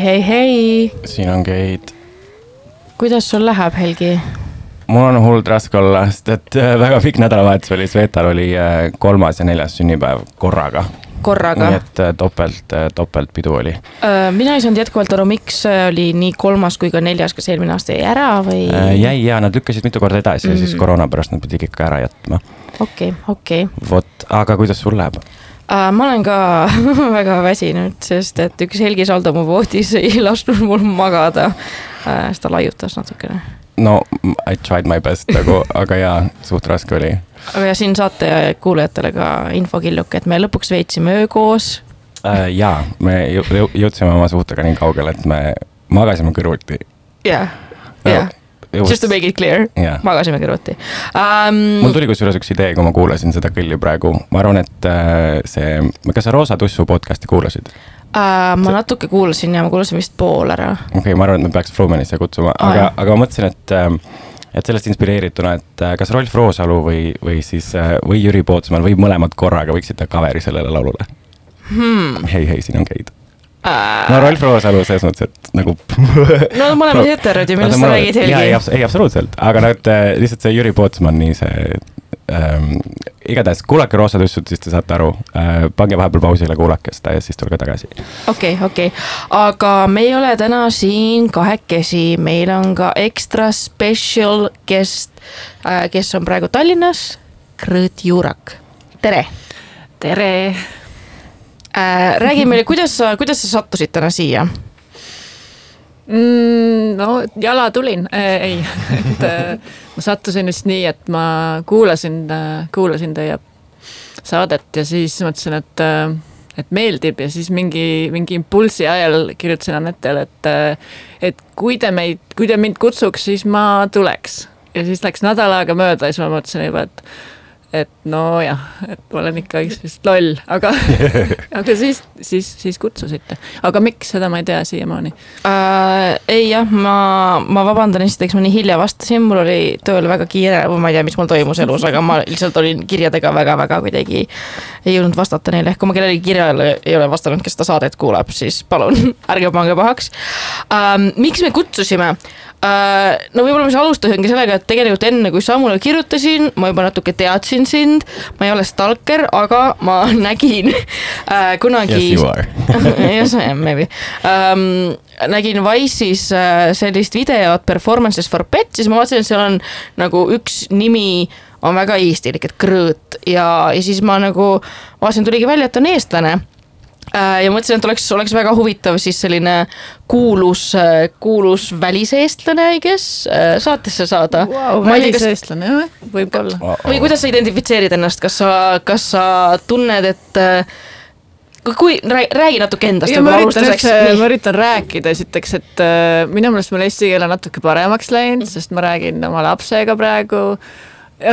hei, hei, hei, siin on Keit. kuidas sul läheb, Helgi? mul on hullult raske olla, sest et äh, väga pikk nädalavahetus oli, Svetal oli äh, kolmas ja neljas sünnipäev korraga. korraga nii. et äh, topelt, topeltpidu oli. mina ei saanud jätkuvalt aru, miks oli nii kolmas kui ka neljas, kas eelmine aasta jäi ära või? jäi ja nad lükkasid mitu korda edasi mm. ja siis Mhm. koroona pärast nad pidid ikka ära jätma. okei, okei. vot, aga kuidas sul läheb? Ma olen ka väga väsinud, sest et üks Helgi Saldo mu voodis ei lasknud mul magada. siis ta laiutas natukene. no I tried my best nagu, aga jaa, suht raske oli. aga ja siin saate kuulajatele ka infokilluke, et me lõpuks veetsime öö koos. Äh, jaa, me jõ- jõ- jõudsime oma suhtega nii kaugele, et me magasime kõrvuti. jah, jah, just to make it clear, jah, magasime kõrvuti um,. mul tuli kusjuures üks idee, kui ma kuulasin seda kõlli praegu, ma arvan, et äh, see, kas sa Roosa Tussu podcast'i kuulasid? Uh, ma natuke kuulasin ja ma kuulasin vist pool ära. okei okay,, ma arvan, et me peaks Frumanisse kutsuma Aa, aga aga ma mõtlesin, et äh, et sellest inspireerituna, et kas Rolf Roosalu või, või siis või Jüri Pootsman või mõlemad korraga võiksid teha cover'i sellele laulule Hmm. hei, hei, siin on Keit. Uh, no Rolf Roosalu selles mõttes, et nagu. no mõlemad heterod ju, millest sa räägid, ei, Helgi? ei absoluutselt, aga nad äh, lihtsalt see Jüri Pootsmani see ähm,. igatahes kuulake Roosa Tussut, siis te saate aru äh,. pange vahepeal pausile, kuulake seda ja siis tulge tagasi. okei, okei, aga me ei ole täna siin kahekesi, meil on ka extra special guest, kes on praegu Tallinnas, Krõõt Juurak, tere tere, äh,. räägi meile, kuidas sa, kuidas sa sattusid täna siia? mm, no jala tulin äh,, ei, et äh, ma sattusin vist nii, et ma kuulasin äh,, kuulasin teie saadet ja siis mõtlesin, et äh, et meeldib ja siis mingi, mingi impulsi ajal kirjutasin Anetele, et äh, et kui te meid, kui te mind kutsuks, siis ma tuleks. ja siis läks nädal aega mööda ja siis ma mõtlesin juba, et et nojah, et ma olen ikka vist loll, aga, aga siis, siis, siis kutsusite. aga miks, seda ma ei tea siiamaani. äh,. ei jah, ma, ma vabandan esiteks, ma nii hilja vastasin, mul oli tööl väga kiire ma ei tea, mis mul toimus elus, aga ma lihtsalt olin kirjadega väga-väga kuidagi ei jõudnud vastata neile, kui ma kellelegi kirjale ei ole vastanud, kes seda saadet kuulab, siis palun ärge pange pahaks ähm,. miks me kutsusime äh,? no võib-olla ma siis alustasingi sellega, et tegelikult enne, kui sa mulle kirjutasin, ma juba natuke teadsin sind, ma ei ole stalker, aga ma nägin äh, kunagi Yes you are. yes I am maybe um,. nägin Wise'is äh, sellist videot Performances for pets, siis ma vaatasin, et seal on nagu üks nimi on väga eestilik, et Krõõt ja, ja siis ma nagu vaatasin, tuligi välja, et on eestlane Äh, ja mõtlesin, et oleks, oleks väga huvitav siis selline kuulus, kuulus väliseestlane, I guess, saatesse saada Wow, tea, kas- väliseestlane, jah, võib-olla. või kuidas sa identifitseerid ennast, kas sa, kas sa tunned, et äh, kui, räägi natuke endast. ma üritan üldse, ma üritan rääkida esiteks, et äh, minu meelest mul eesti keel on natuke paremaks läinud, sest ma räägin oma lapsega praegu.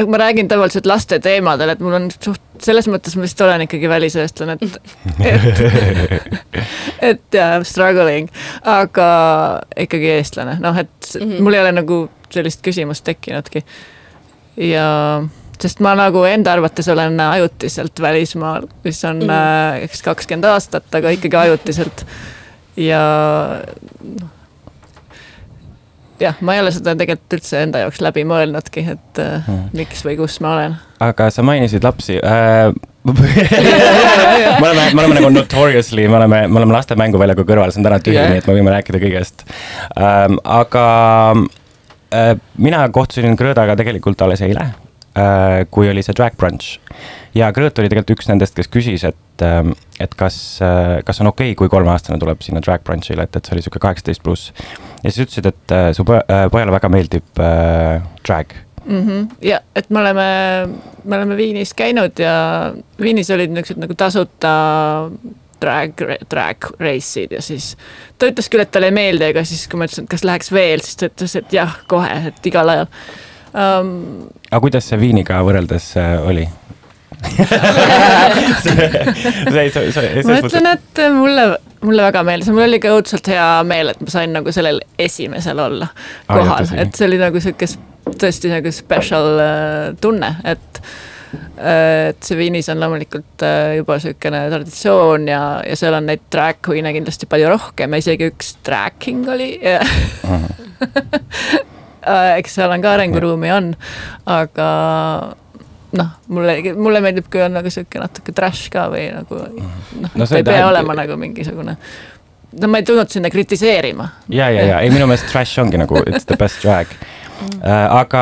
Ma räägin tavaliselt laste teemadel, et mul on suht, selles mõttes ma vist olen ikkagi väliseestlane, et, et, et ja struggling, aga ikkagi eestlane, noh, et mm. -hmm. mul ei ole nagu sellist küsimust tekkinudki. ja sest ma nagu enda arvates olen ajutiselt välismaal, mis on mm -hmm. eks kakskümmend aastat, aga ikkagi ajutiselt. ja noh, jah, ma ei ole seda tegelikult üldse enda jaoks läbi mõelnudki, et äh, Hmm. miks või kus ma olen. aga sa mainisid lapsi äh. me oleme, me oleme nagu notoriously, me oleme, me oleme laste mänguväljaku kõrval, see on täna tühi yeah., nii et me võime rääkida kõigest ähm,. aga äh, mina kohtusin Krõõdaga tegelikult alles eile äh,, kui oli see drag brunch. ja Krõõt oli tegelikult üks nendest, kes küsis, et äh,, et kas äh,, kas on okei okay,, kui kolmeaastane tuleb sinna drag brunch'ile, et, et see oli sihuke kaheksateist pluss. Ja siis ütlesid, et äh, su äh, pojale väga meeldib äh, drag mm. -hmm. ja et me oleme, me oleme Viinis käinud ja Viinis olid niisugused nagu tasuta drag, drag race'id ja siis ta ütles küll, et talle ei meeldi, aga siis, kui ma ütlesin, et kas läheks veel, siis ta ütles, et jah, kohe, et igal ajal um,. aga kuidas see viiniga võrreldes äh, oli? ma ütlen, et mulle, mulle väga meeldis ja mul oli ka õudselt hea meel, et ma sain nagu sellel esimesel olla kohal. tõsi., et see oli nagu sihuke tõesti nagu special äh, tunne, et et see Viinis on loomulikult äh, juba niisugune traditsioon ja, ja seal on neid drag queen'e kindlasti palju rohkem ja isegi üks drag king oli Äh, eks seal on ka arenguruumi on, aga noh, mulle, mulle meeldib, kui on nagu sihuke natuke trash ka või nagu noh No ei pea olema nagu mingisugune. no ma ei tulnud sinna kritiseerima. ja, ja, ja ei, minu meelest trash ongi nagu it's the best drag Mm. äh, aga,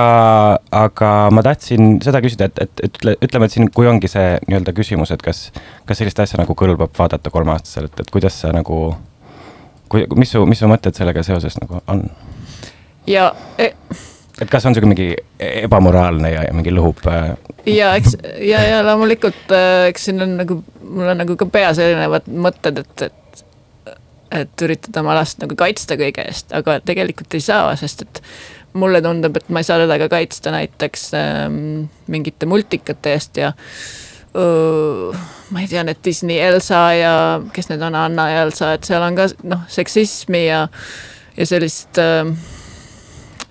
aga ma tahtsin seda küsida, et, et ütle, ütleme, et siin, kui ongi see nii-öelda küsimus, et kas, kas sellist asja nagu kõlbab vaadata kolmeaastasel, et, et kuidas sa nagu, kui, mis su, mis su mõtted sellega seoses nagu on? ja e, et kas on sihuke mingi ebamoraalne ja, ja mingi lõhub äh, ja eks ja, ja loomulikult äh, eks siin on nagu, mul on nagu ka peas erinevad mõtted, et, et et üritada oma last nagu kaitsta kõige eest, aga tegelikult ei saa, sest et mulle tundub, et ma ei saa teda ka kaitsta näiteks ähm, mingite multikate eest ja öö, ma ei tea, need Disney Elsa ja kes need on, Anna ja Elsa, et seal on ka noh, seksismi ja, ja sellist äh,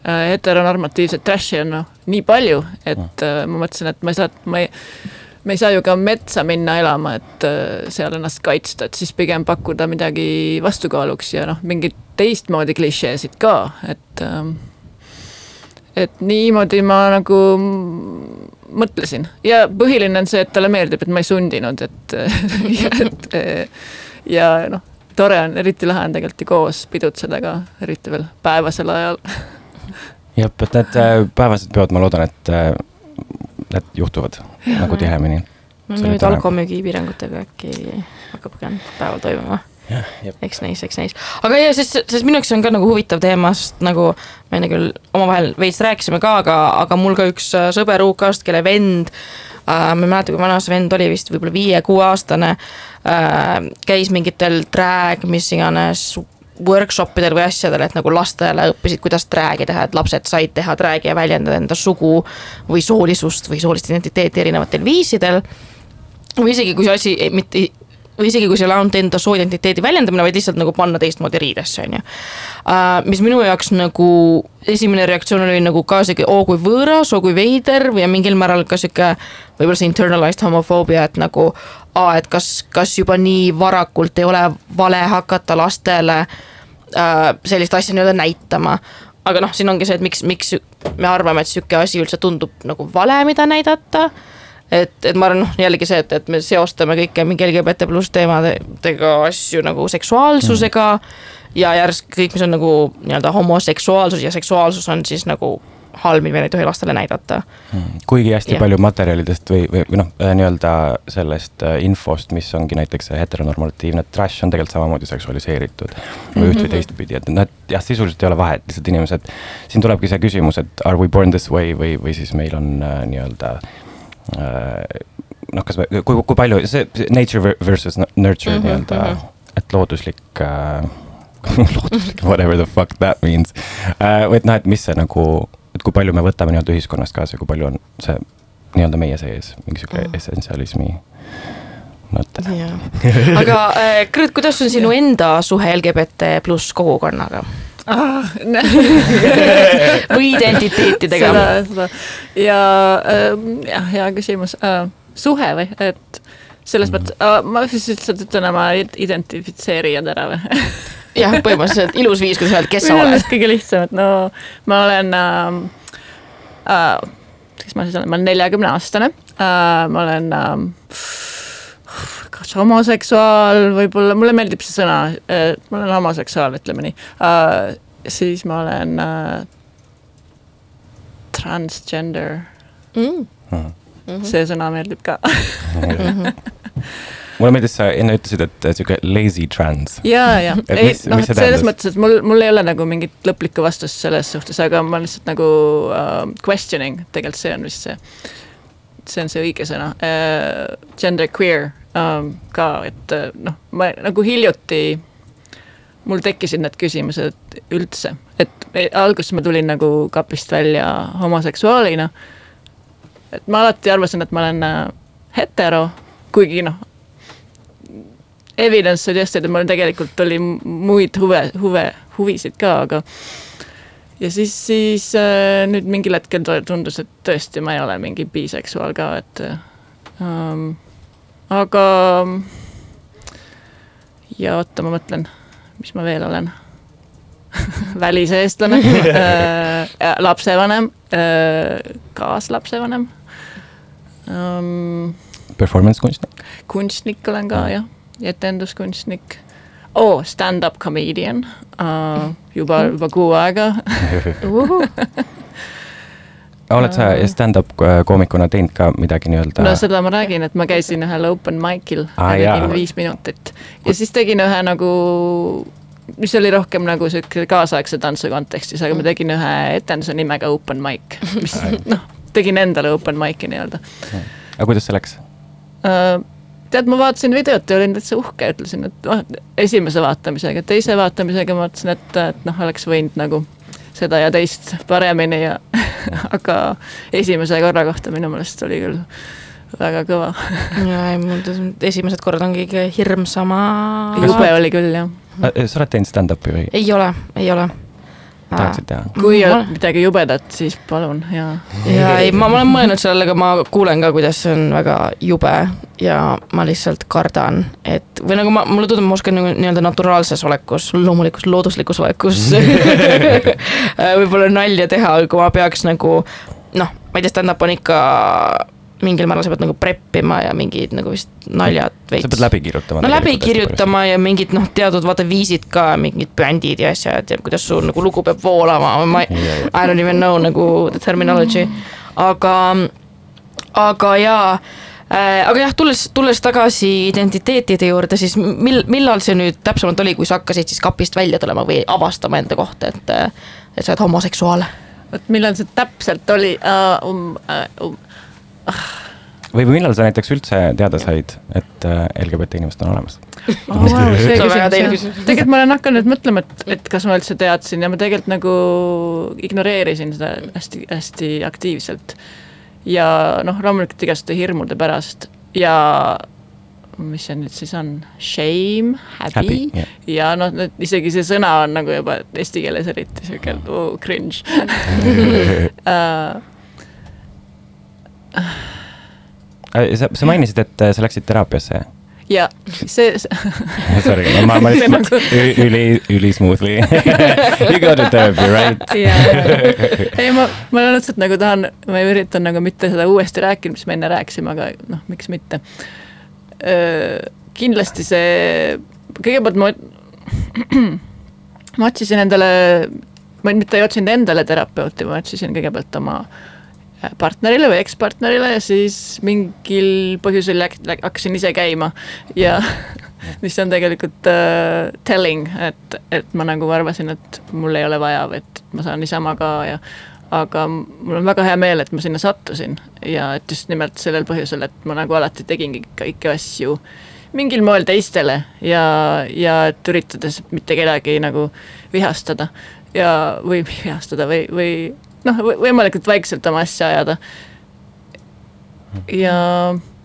heteronormatiivset trash'i on noh, nii palju, et äh, ma mõtlesin, et ma ei saa, ma ei, me ei saa ju ka metsa minna elama, et äh, seal ennast kaitsta, et siis pigem pakkuda midagi vastukaaluks ja noh, mingeid teistmoodi klišeesid ka, et ähm, et niimoodi ma nagu mõtlesin. Ja põhiline on see, et talle meeldib, et ma ei sundinud, et ja, et ja noh, tore on, eriti lahe on tegelikult ju koos pidutseda ka, eriti veel päevasel ajal jah, et need äh, päevased peod, ma loodan, et äh, need juhtuvad nagu tihemini. no nüüd tore. alkomüügi piirangutega äkki hakkab ka päeval toimuma. eks näis, eks näis. aga ja sest, sest minu jaoks on ka nagu huvitav teema, sest nagu me enne küll omavahel veits rääkisime ka, aga, aga mul ka üks äh, sõber UK-st, kelle vend äh, ma ei mäleta, kui vana see vend oli, vist võib-olla viie-kuueaastane äh,, käis mingitel drag, mis iganes workshop idel või asjadel, et nagu lastele õppisid, kuidas drag'i teha, et lapsed said teha drag'i ja väljendada enda sugu või soolisust või soolist identiteeti erinevatel viisidel või isegi kui see asi mitte või isegi kui see ei ole ainult enda sooidentiteedi väljendamine, vaid lihtsalt nagu panna teistmoodi riidesse, on ju. mis minu jaoks nagu esimene reaktsioon oli nagu ka sihuke oo kui võõras, oo kui veider ja mingil määral ka sihuke võib-olla see internalized homofoobia, et nagu aa, et kas, kas juba nii varakult ei ole vale hakata lastele äh, sellist asja nii-öelda näitama. Aga noh, siin ongi see, et miks, miks me arvame, et sihuke asi üldse tundub nagu vale, mida näidata. Et, et ma arvan, noh jällegi see, et, et me seostame kõike mingi LGBT pluss teemadega asju nagu seksuaalsusega. Mm. ja järsku kõik, mis on nagu nii-öelda homoseksuaalsus ja seksuaalsus on siis nagu halb, mida me ei tohi lastele näidata. kuigi hästi ja. palju materjalidest või, või, või noh, nii-öelda sellest äh, infost, mis ongi näiteks heteronormatiivne trash on tegelikult samamoodi seksualiseeritud mm. -hmm. üht või teistpidi, et et jah, sisuliselt ei ole vahet, lihtsalt inimesed, siin tulebki see küsimus, et are we born this way või, või siis meil on äh, nii-öelda äh, noh, kas me, kui, kui palju see see nature ver- versus nurture mm Mhm, -hmm, nii-öelda mhm. mm, -hmm. et looduslik äh, looduslik, whatever the fuck that means äh, või et noh, et mis see nagu, et kui palju me võtame nii-öelda ühiskonnast kaasa, kui palju on see nii-öelda meie sees mingi sihuke Mm. essentsialismi mõte. aga äh, Kõrt, kuidas on sinu enda suhe LGBT pluss kogukonnaga? Ah, või identiteetidega? seda, seda. Ja ähm, jah, hea küsimus. Äh,, suhe või, et selles mõttes äh,, ma siis lihtsalt ütlen oma id- identifitseerijad ära või jah, põhimõtteliselt ilus viis, kuidas öelda, kes sa oled. kõige lihtsam, et no ma olen ähm, äh,, kes ma siis olen, ma olen neljakümne aastane äh,, ma olen ähm, kas homoseksuaal? Võib-olla, mulle meeldib see sõna äh,, ma olen homoseksuaal, ütleme nii. Äh,. siis ma olen äh, transgender, mm.. see sõna meeldib ka mulle meeldis, sa enne ütlesid, et sihuke lazy trans. ja, ja ei noh, et selles mõttes, et mul, mul ei ole nagu mingit lõplikku vastust selles suhtes, aga ma lihtsalt nagu uh, questioning, tegelikult see on vist see, see on see õige sõna uh,, gender queer um, ka, et uh, noh, ma nagu hiljuti mul tekkisid need küsimused üldse, et alguses ma tulin nagu kapist välja homoseksuaalina. et ma alati arvasin, et ma olen äh, hetero, kuigi noh, evidence suggested, et mul tegelikult oli muid huve, huve, huvisid ka, aga ja siis, siis äh, nüüd mingil hetkel tu- tundus, et tõesti, ma ei ole mingi biseksuaal ka, et ähm, aga ja oota, ma mõtlen, mis ma veel olen. Väliseestlane äh, lapsevanem äh,, kaaslapsevanem ähm, Performance kunstnik. kunstnik olen ka jah, etenduskunstnik oh,. Stand-up comedian. Uh, juba, juba kuu aega. Oled sa stand-up äh, koomikuna teinud ka midagi nii-öelda? No seda ma räägin, et ma käisin ühel open mic'il ja tegin viis minutit. Ja siis tegin ühe nagu, mis oli rohkem nagu sihuke kaasaegse tantsu kontekstis, aga ma tegin ühe etenduse nimega open mic, mis noh, tegin endale open mic'i nii-öelda. Aga kuidas see läks? Äh, tead, ma vaatasin videot ja olin täitsa uhke, ütlesin, et noh, esimese vaatamisega, teise vaatamisega ma mõtlesin, et, et noh, oleks võinud nagu seda ja teist paremini ja aga esimese korra kohta minu meelest oli küll väga kõva. ja ei, mul esimesed korrad on kõige hirmsama. jube oli küll jah. sa oled teinud stand-up'i või ei ole, ei ole. Tahaksid teha? kui on midagi jubedat, siis palun ja ja ei, ma, ma olen mõelnud sellele, aga ma kuulen ka, kuidas see on väga jube ja ma lihtsalt kardan, et või nagu ma, mulle tundub, ma oskan nagu nii-öelda naturaalses olekus, loomulikus looduslikus olekus võib-olla nalja teha, kui ma peaks nagu noh, ma ei tea, stand-up on ikka mingil määral sa pead nagu preppima ja mingid nagu vist naljad veits. sa pead läbi kirjutama. no läbi kirjutama ja mingid noh, teatud vaata viisid ka, mingid bändid ja asjad ja kuidas sul nagu lugu peab voolama, ma ei, I don't even know nagu the terminology, aga, aga jaa äh, aga jah, tulles, tulles tagasi identiteetide juurde, siis mil, millal see nüüd täpsemalt oli, kui sa hakkasid siis kapist välja tulema või avastama enda kohta, et, et sa oled homoseksuaal? vot millal see täpselt oli uh,, um, uh, um, või millal sa näiteks üldse teada said, et äh, LGBT inimesed on olemas? Oh, wow, tegelikult ma olen hakanud mõtlema, et, et kas ma üldse teadsin ja ma tegelikult nagu ignoreerisin seda hästi-hästi aktiivselt. ja noh, loomulikult igaste hirmude pärast ja mis see nüüd siis on, shame, häbi, jah. ja noh, isegi see sõna on nagu juba eesti keeles eriti sihuke oh, cringe uh. sa, sa mainisid, et äh, sa läksid teraapiasse. ja see, Sorry, ma, ma lihtsalt nagu- üli, üli smoothly You go to therapy, right? ei ma, ma lihtsalt nagu tahan, ma üritan nagu mitte seda uuesti rääkida, mis me enne rääkisime, aga noh, miks mitte. kindlasti see, kõigepealt ma, ma otsisin endale, ma mitte ei otsinud endale terapeuti, ma otsisin kõigepealt oma partnerile või ekspartnerile ja siis mingil põhjusel läk- läk- hakkasin ise käima. Ja mis on tegelikult äh, telling, et, et ma nagu arvasin, et mul ei ole vaja et ma saan niisama ka ja aga mul on väga hea meel, et ma sinna sattusin. Ja et just nimelt sellel põhjusel, et ma nagu alati tegingi kõiki asju mingil moel teistele ja, ja et üritades mitte kedagi nagu vihastada ja, või vihastada või, või noh, võimalikult vaikselt oma asja ajada. ja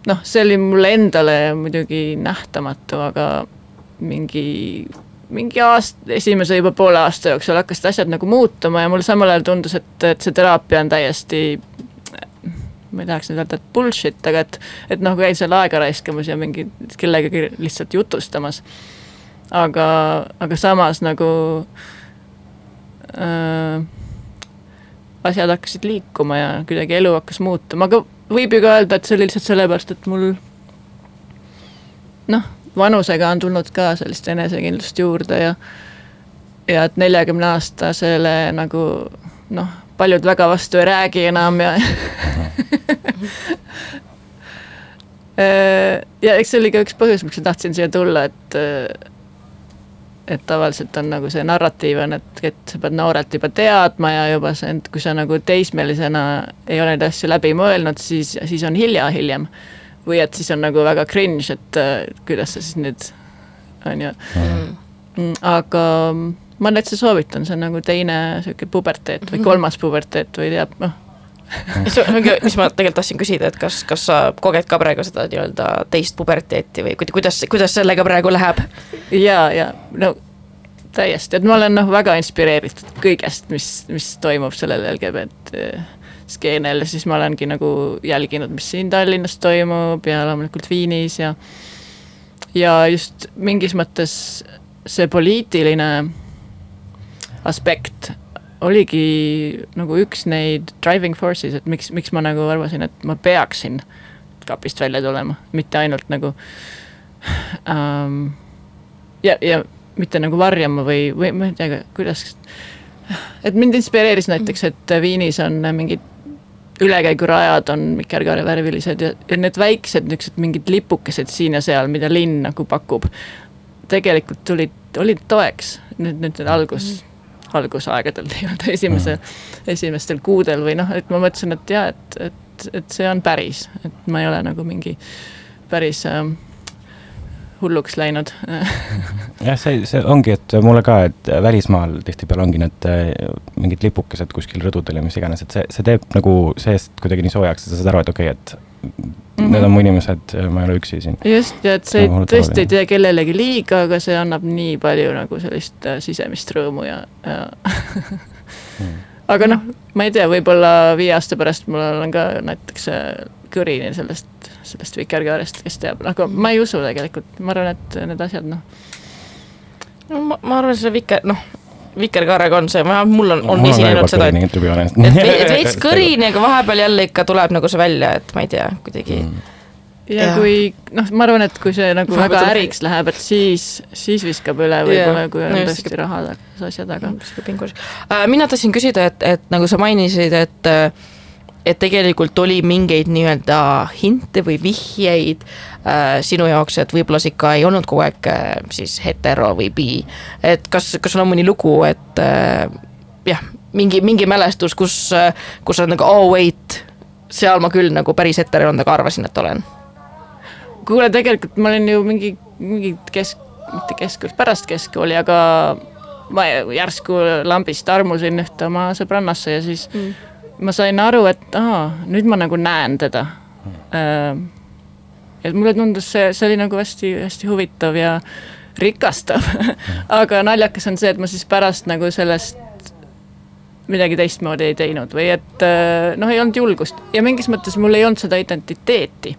noh, see oli mulle endale muidugi nähtamatu, aga mingi, mingi aasta, esimese juba poole aasta jooksul hakkasid asjad nagu muutuma ja mulle samal ajal tundus, et, et see teraapia on täiesti ma ei tahaks nüüd öelda, et bullshit, aga et, et noh, käid seal aega raiskamas ja mingi kellegagi lihtsalt jutustamas. aga, aga samas nagu äh, asjad hakkasid liikuma ja kuidagi elu hakkas muutuma, aga võib ju ka öelda, et see oli lihtsalt sellepärast, et mul noh, vanusega on tulnud ka sellist enesekindlust juurde ja ja et neljakümne aastasele nagu noh, paljud väga vastu ei räägi enam ja ja eks see oli ka üks põhjus, miks ma tahtsin siia tulla, et et tavaliselt on nagu see narratiiv on, et, et sa pead noorelt juba teadma ja juba see, kui sa nagu teismelisena ei ole neid asju läbi mõelnud, siis, siis on hilja hiljem. või et siis on nagu väga cringe, et kuidas sa siis nüüd, on ju mm.. aga ma täitsa soovitan, see on nagu teine sihuke puberteet või kolmas puberteet või teab, noh. mis ma tegelikult tahtsin küsida, et kas, kas sa koged ka praegu seda nii-öelda teist puberteeti või kuid- kuidas, kuidas sellega praegu läheb? ja, ja no täiesti, et ma olen noh, väga inspireeritud kõigest, mis, mis toimub sellel LGBT skeenel, siis ma olengi nagu jälginud, mis siin Tallinnas toimub ja loomulikult Viinis ja ja just mingis mõttes see poliitiline aspekt oligi nagu üks neid driving forces, et miks, miks ma nagu arvasin, et ma peaksin kapist välja tulema, mitte ainult nagu ähm, ja, ja mitte nagu varjama või, või ma ei tea, kuidas, et mind inspireeris näiteks, et Viinis on mingid ülekäigurajad on vikerkaarevärvilised ja, ja need väiksed niisugused mingid lipukesed siin ja seal, mida linn nagu pakub, tegelikult tulid, olid toeks nüüd, nüüd algus. mm algusaegadel nii-öelda esimese mm., esimestel kuudel või noh, et ma mõtlesin, et jaa, et, et, et see on päris, et ma ei ole nagu mingi päris äh, hulluks läinud jah, see, see ongi, et mulle ka, et välismaal tihtipeale ongi need äh, mingid lipukesed kuskil rõdudel ja mis iganes, et see, see teeb nagu seest kuidagi nii soojaks, et sa saad aru, et okei okay,, et mm -hmm. need on mu inimesed, ma ei ole üksi siin. just, ja et see tõesti ei tee kellelegi liiga, aga see annab nii palju nagu sellist äh, sisemist rõõmu ja, ja mm. aga noh, ma ei tea, võib-olla viie aasta pärast mul on ka näiteks äh, kõrini sellest, sellest vikerkaarest, kes teab, aga ma ei usu tegelikult, ma arvan, et need asjad noh. no ma, ma arvan, see viker, noh vikerkaarega on see, vähemalt mul on, on esinenud seda, et, et, et veits kõrini, aga vahepeal jälle ikka tuleb nagu see välja, et ma ei tea, kuidagi mm. ja, ja kui noh, ma arvan, et kui see nagu Vahepeal väga äriks läheb, et siis, siis viskab üle võib-olla, kui on tõesti raha asja taga. Äh, mina tahtsin küsida, et, et nagu sa mainisid, et et tegelikult oli mingeid nii-öelda hinte või vihjeid äh, sinu jaoks, et võib-olla sa ikka ei olnud kogu aeg äh, siis hetero või bi. et kas, kas sul on mõni lugu, et äh, jah, mingi, mingi mälestus, kus äh,, kus sa oled nagu oh wait, seal ma küll nagu päris hetero ei olnud, aga arvasin, et olen. kuule, tegelikult ma olin ju mingi, mingi kesk, mitte keskkool, pärast keskkooli, aga ma järsku lambist armusin ühte oma sõbrannasse ja siis mm ma sain aru, et aa, nüüd ma nagu näen teda. Et mulle tundus see, see oli nagu hästi-hästi huvitav ja rikastav. Aga naljakas on see, et ma siis pärast nagu sellest midagi teistmoodi ei teinud või et äh, noh, ei olnud julgust. Ja mingis mõttes mul ei olnud seda identiteeti,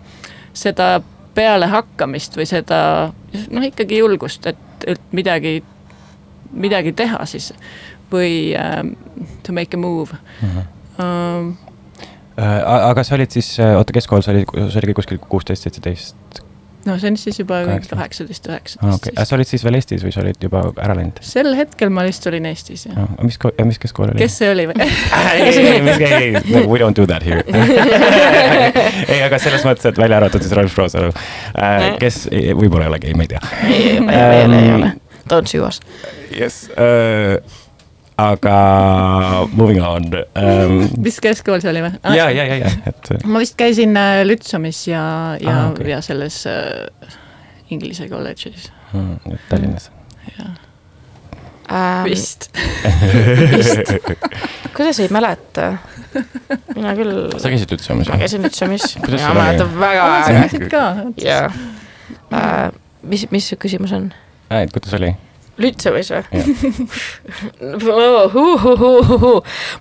seda pealehakkamist või seda noh, ikkagi julgust, et, et midagi, midagi teha siis või um, to make a move. Mm. -hmm um,. aga sa olid siis, äh, oota, keskkool, sa olid, sa olid kuskil kuusteist, seitseteist? no see on siis juba kaheksateist, üheksateist. okei, aga sa olid siis veel Eestis või sa olid juba ära läinud? sel hetkel ma lihtsalt olin Eestis, jah. mis, mis keskkool oli? kes see oli või ei, ei, ei, we don't do that here ei, aga selles mõttes, et välja arvatud siis Ralf Roosalu äh,, kes võib-olla ei ole gei, ma ei tea. ei, ei ei ole, ei ole, don't sue us. Yes uh, aga moving on um,. mis keskkool see oli või ja, ja, ja, ja, et. ma vist käisin äh, Lütsumis ja, ja ah,, okay. ja selles äh, Inglise kolledžis hmm,. Tallinnas. jah ähm,. vist vist. kuidas ei mäleta? mina küll. sa käisid Lütsumis? ma käisin Lütsumis. ja ma mäletan väga äge. jaa. Äh, mis, mis su küsimus on? et kuidas oli? Lütsemis või?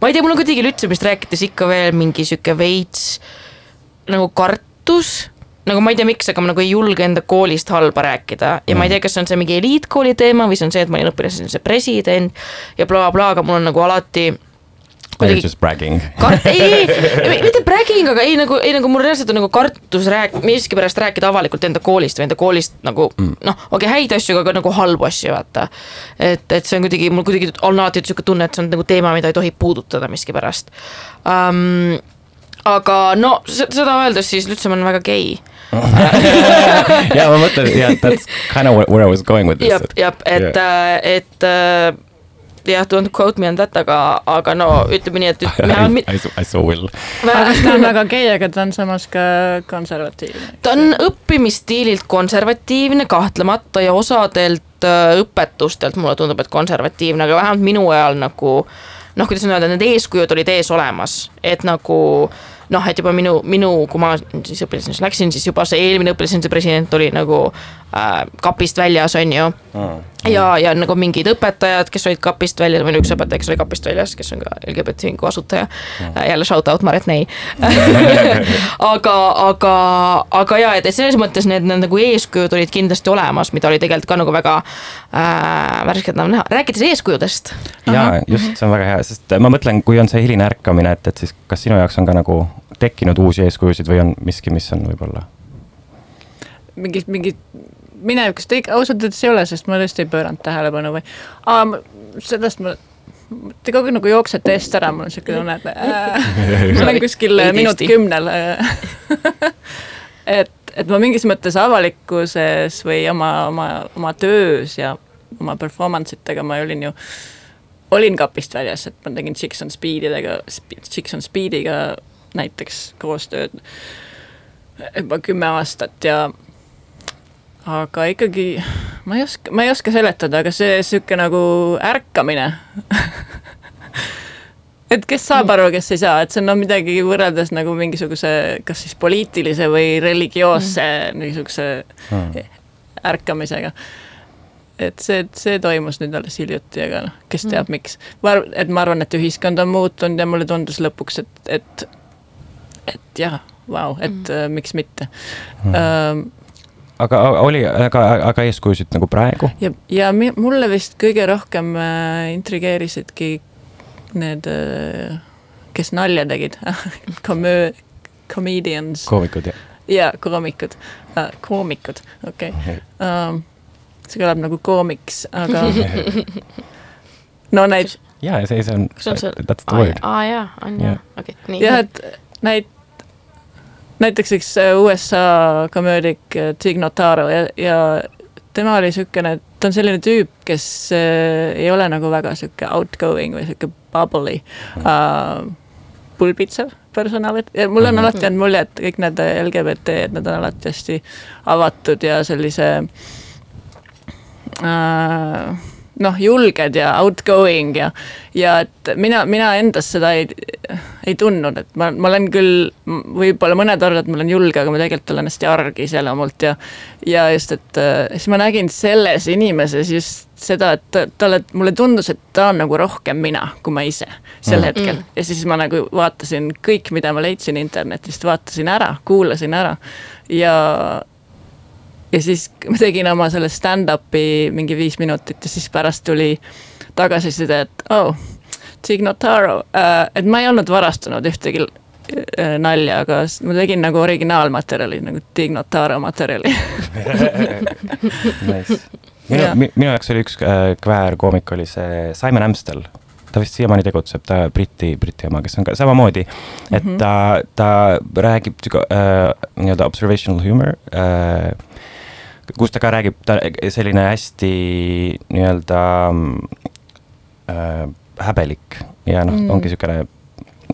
ma ei tea, mul on kuidagi Lütsemist rääkides ikka veel mingi sihuke veits nagu kartus nagu ma ei tea, miks, aga ma nagu ei julge enda koolist halba rääkida ja mm. ma ei mm. tea, kas see on see mingi eliitkooli teema või see on see, et ma olin õpilasesinduse president ja blablabla bla, bla, aga mul on nagu alati kuidagi. just bragging. ei, ei, mitte bragging, aga ei nagu, ei nagu mul reaalselt on nagu kartus rääk-, miskipärast rääkida avalikult enda koolist või enda koolist nagu mm. noh, okei okay,, häid asju, aga nagu halbu asju, vaata. et, et see on kuidagi, mul kuidagi on alati sihuke tunne, et see on nagu teema, mida ei tohi puudutada miskipärast um,. aga no seda öeldes siis Lütsemaa on väga gei ja ma mõtlen, jah, that's kind of where I was going with this. jah, jah, et yeah., et äh, jah, don't quote me on that, aga, aga no ütleme nii, et I, I, I so will. ta on väga gei, aga ta on samas ka konservatiivne. ta on õppimisstiililt konservatiivne kahtlemata ja osadelt äh, õpetustelt mulle tundub, et konservatiivne, aga vähemalt minu ajal nagu noh, kuidas nüüd öelda, need eeskujud olid ees olemas, et nagu noh, et juba minu, minu, kui ma siis õpilaseks läksin, siis juba see eelmine õpilasenduse president oli nagu äh, kapist väljas, on ju Mm. ja, ja nagu mingid õpetajad, kes olid kapist väljas, või üks õpetaja, kes oli kapist väljas, kes on ka LGBT ühingu asutaja mm.. jälle shout out Maret Nei aga, aga, aga ja, et selles mõttes need, need nagu eeskujud olid kindlasti olemas, mida oli tegelikult ka nagu väga äh, värskendav näha, rääkides eeskujudest. ja just, see on väga hea, sest ma mõtlen, kui on see hiline ärkamine, et, et siis kas sinu jaoks on ka nagu tekkinud uusi eeskujusid või on miski, mis on võib-olla? mingit, mingit minevikust ei, ausalt öeldes ei ole, sest ma tõesti ei pööranud tähelepanu või sellest ma te kogu aeg nagu jooksete eest ära, mul on siuke tunne, et äh, ma olen kuskil minut kümnel et, et ma mingis mõttes avalikkuses või oma, oma, oma töös ja oma performance itega ma olin ju, olin kapist väljas, et ma tegin Chicks on Speedidega, Chicks on Speediga näiteks koostööd juba kümme aastat ja aga ikkagi ma ei oska, ma ei oska seletada, aga see sihuke nagu ärkamine et kes saab aru, kes ei saa, et see on no midagi võrreldes nagu mingisuguse, kas siis poliitilise või religioosse mm. niisuguse Hmm. ärkamisega. et see, see toimus nüüd alles hiljuti, aga noh, kes teab mm. miks. ma arvan, et ma arvan, et ühiskond on muutunud ja mulle tundus lõpuks, et, et, et jah, vau, et mm. äh, miks mitte Hmm. ähm, aga oli, aga, aga eeskujusid nagu praegu? ja, ja mulle vist kõige rohkem äh, intrigeerisidki need äh,, kes nalja tegid Comö- comedians koomikud ja ja koomikud äh,, koomikud, okei okay. um, see kõlab nagu koomiks, aga no näit-, ja see, see on, that's the word. aa jaa, on Jah. jah, okei, nii. jah, et näit-, näiteks üks äh, USA komöödik äh, Tig Notaro ja, ja tema oli niisugune, ta on selline tüüp, kes äh, ei ole nagu väga sihuke outgoing või sihuke bubbly äh,, pulbitsev personality ja mul on Mhm. alati jäänud mulje, et kõik need LGBT, et nad on alati hästi avatud ja sellise äh, noh, julged ja outgoing ja, ja et mina, mina endas seda ei, ei tundnud, et ma, ma olen küll võib-olla mõned arvavad, et ma olen julge, aga ma tegelikult olen hästi arg iseloomult ja ja just, et äh, siis ma nägin selles inimeses just seda, et ta- talle, mulle tundus, et ta on nagu rohkem mina kui ma ise sel Mm. hetkel Mm. ja siis ma nagu vaatasin kõik, mida ma leidsin internetist, vaatasin ära, kuulasin ära ja ja siis ma tegin oma selle stand-up'i mingi viis minutit ja siis pärast tuli tagasiside, et oh, Tig Notaro äh,, et ma ei olnud varastanud ühtegi äh, nalja, aga ma tegin nagu originaalmaterjali nagu Tig Notaro materjali nice. minu Jah., minu jaoks oli üks äh, kväärkoomik oli see Simon Amstel. ta vist siiamaani tegutseb, ta Briti, Briti ema, kes on ka samamoodi, et Mhm. ta, ta räägib äh, nii-öelda observational humor äh, kus ta ka räägib, ta selline hästi nii-öelda äh, häbelik ja noh mm. Ongi niisugune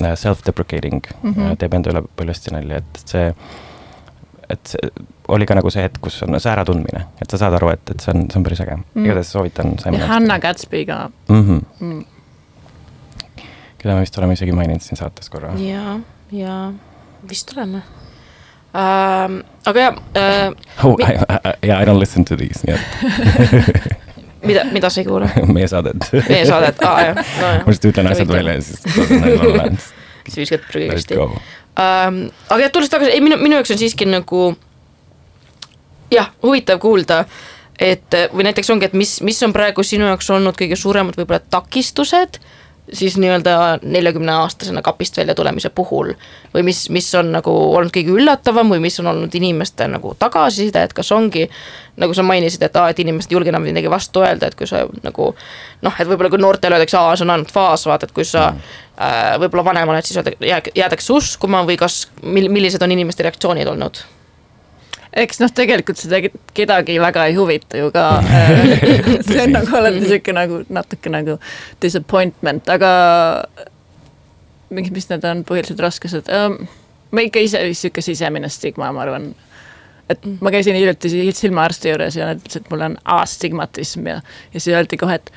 äh, self-deprecating mm. -hmm. teeb enda üle palju hästi nalja, et see, et see oli ka nagu see hetk, kus on see äratundmine, et sa saad aru, et, et see on, see on päris äge mm. Igatahes soovitan. Hanna Gatsby ka mm. -hmm. mm.. keda me vist oleme isegi maininud siin saates korra. ja, ja vist oleme ähm,. aga ja äh,, Oh, I, I, yeah, I don't listen to these, et mida, mida sa ei kuule? meie saadet. meie saadet, aa jah, ma nojah, lihtsalt ütlen asjad välja ja siis lasen neil olla. siis viskad prügikasti ähm,. aga jah, tulles tagasi, ei minu, minu jaoks on siiski nagu jah, huvitav kuulda, et või näiteks ongi, et mis, mis on praegu sinu jaoks olnud kõige suuremad võib-olla takistused siis nii-öelda neljakümne aastasena kapist välja tulemise puhul või mis, mis on nagu olnud kõige üllatavam või mis on olnud inimeste nagu tagasiside, et kas ongi nagu sa mainisid, et aa, et inimesed ei julge enam midagi vastu öelda, et kui sa nagu noh, et võib-olla kui noortele öeldakse, aa, see on ainult faas, vaata, et kui sa äh, võib-olla vanem oled, siis jäädakse uskuma või kas, mil-, millised on inimeste reaktsioonid olnud? Eks noh, tegelikult tegi- kedagi väga ei huvita ju ka. see on nagu alati sihuke nagu natuke nagu disappointment, aga mis, mis need on põhilised raskused um,? ma ikka ise sihuke sisemine stigma, ma arvan. et ma käisin hiljuti si- silmaarsti juures ja nad ütlesid, et mul on astigmatism ja, ja siis öeldi kohe, et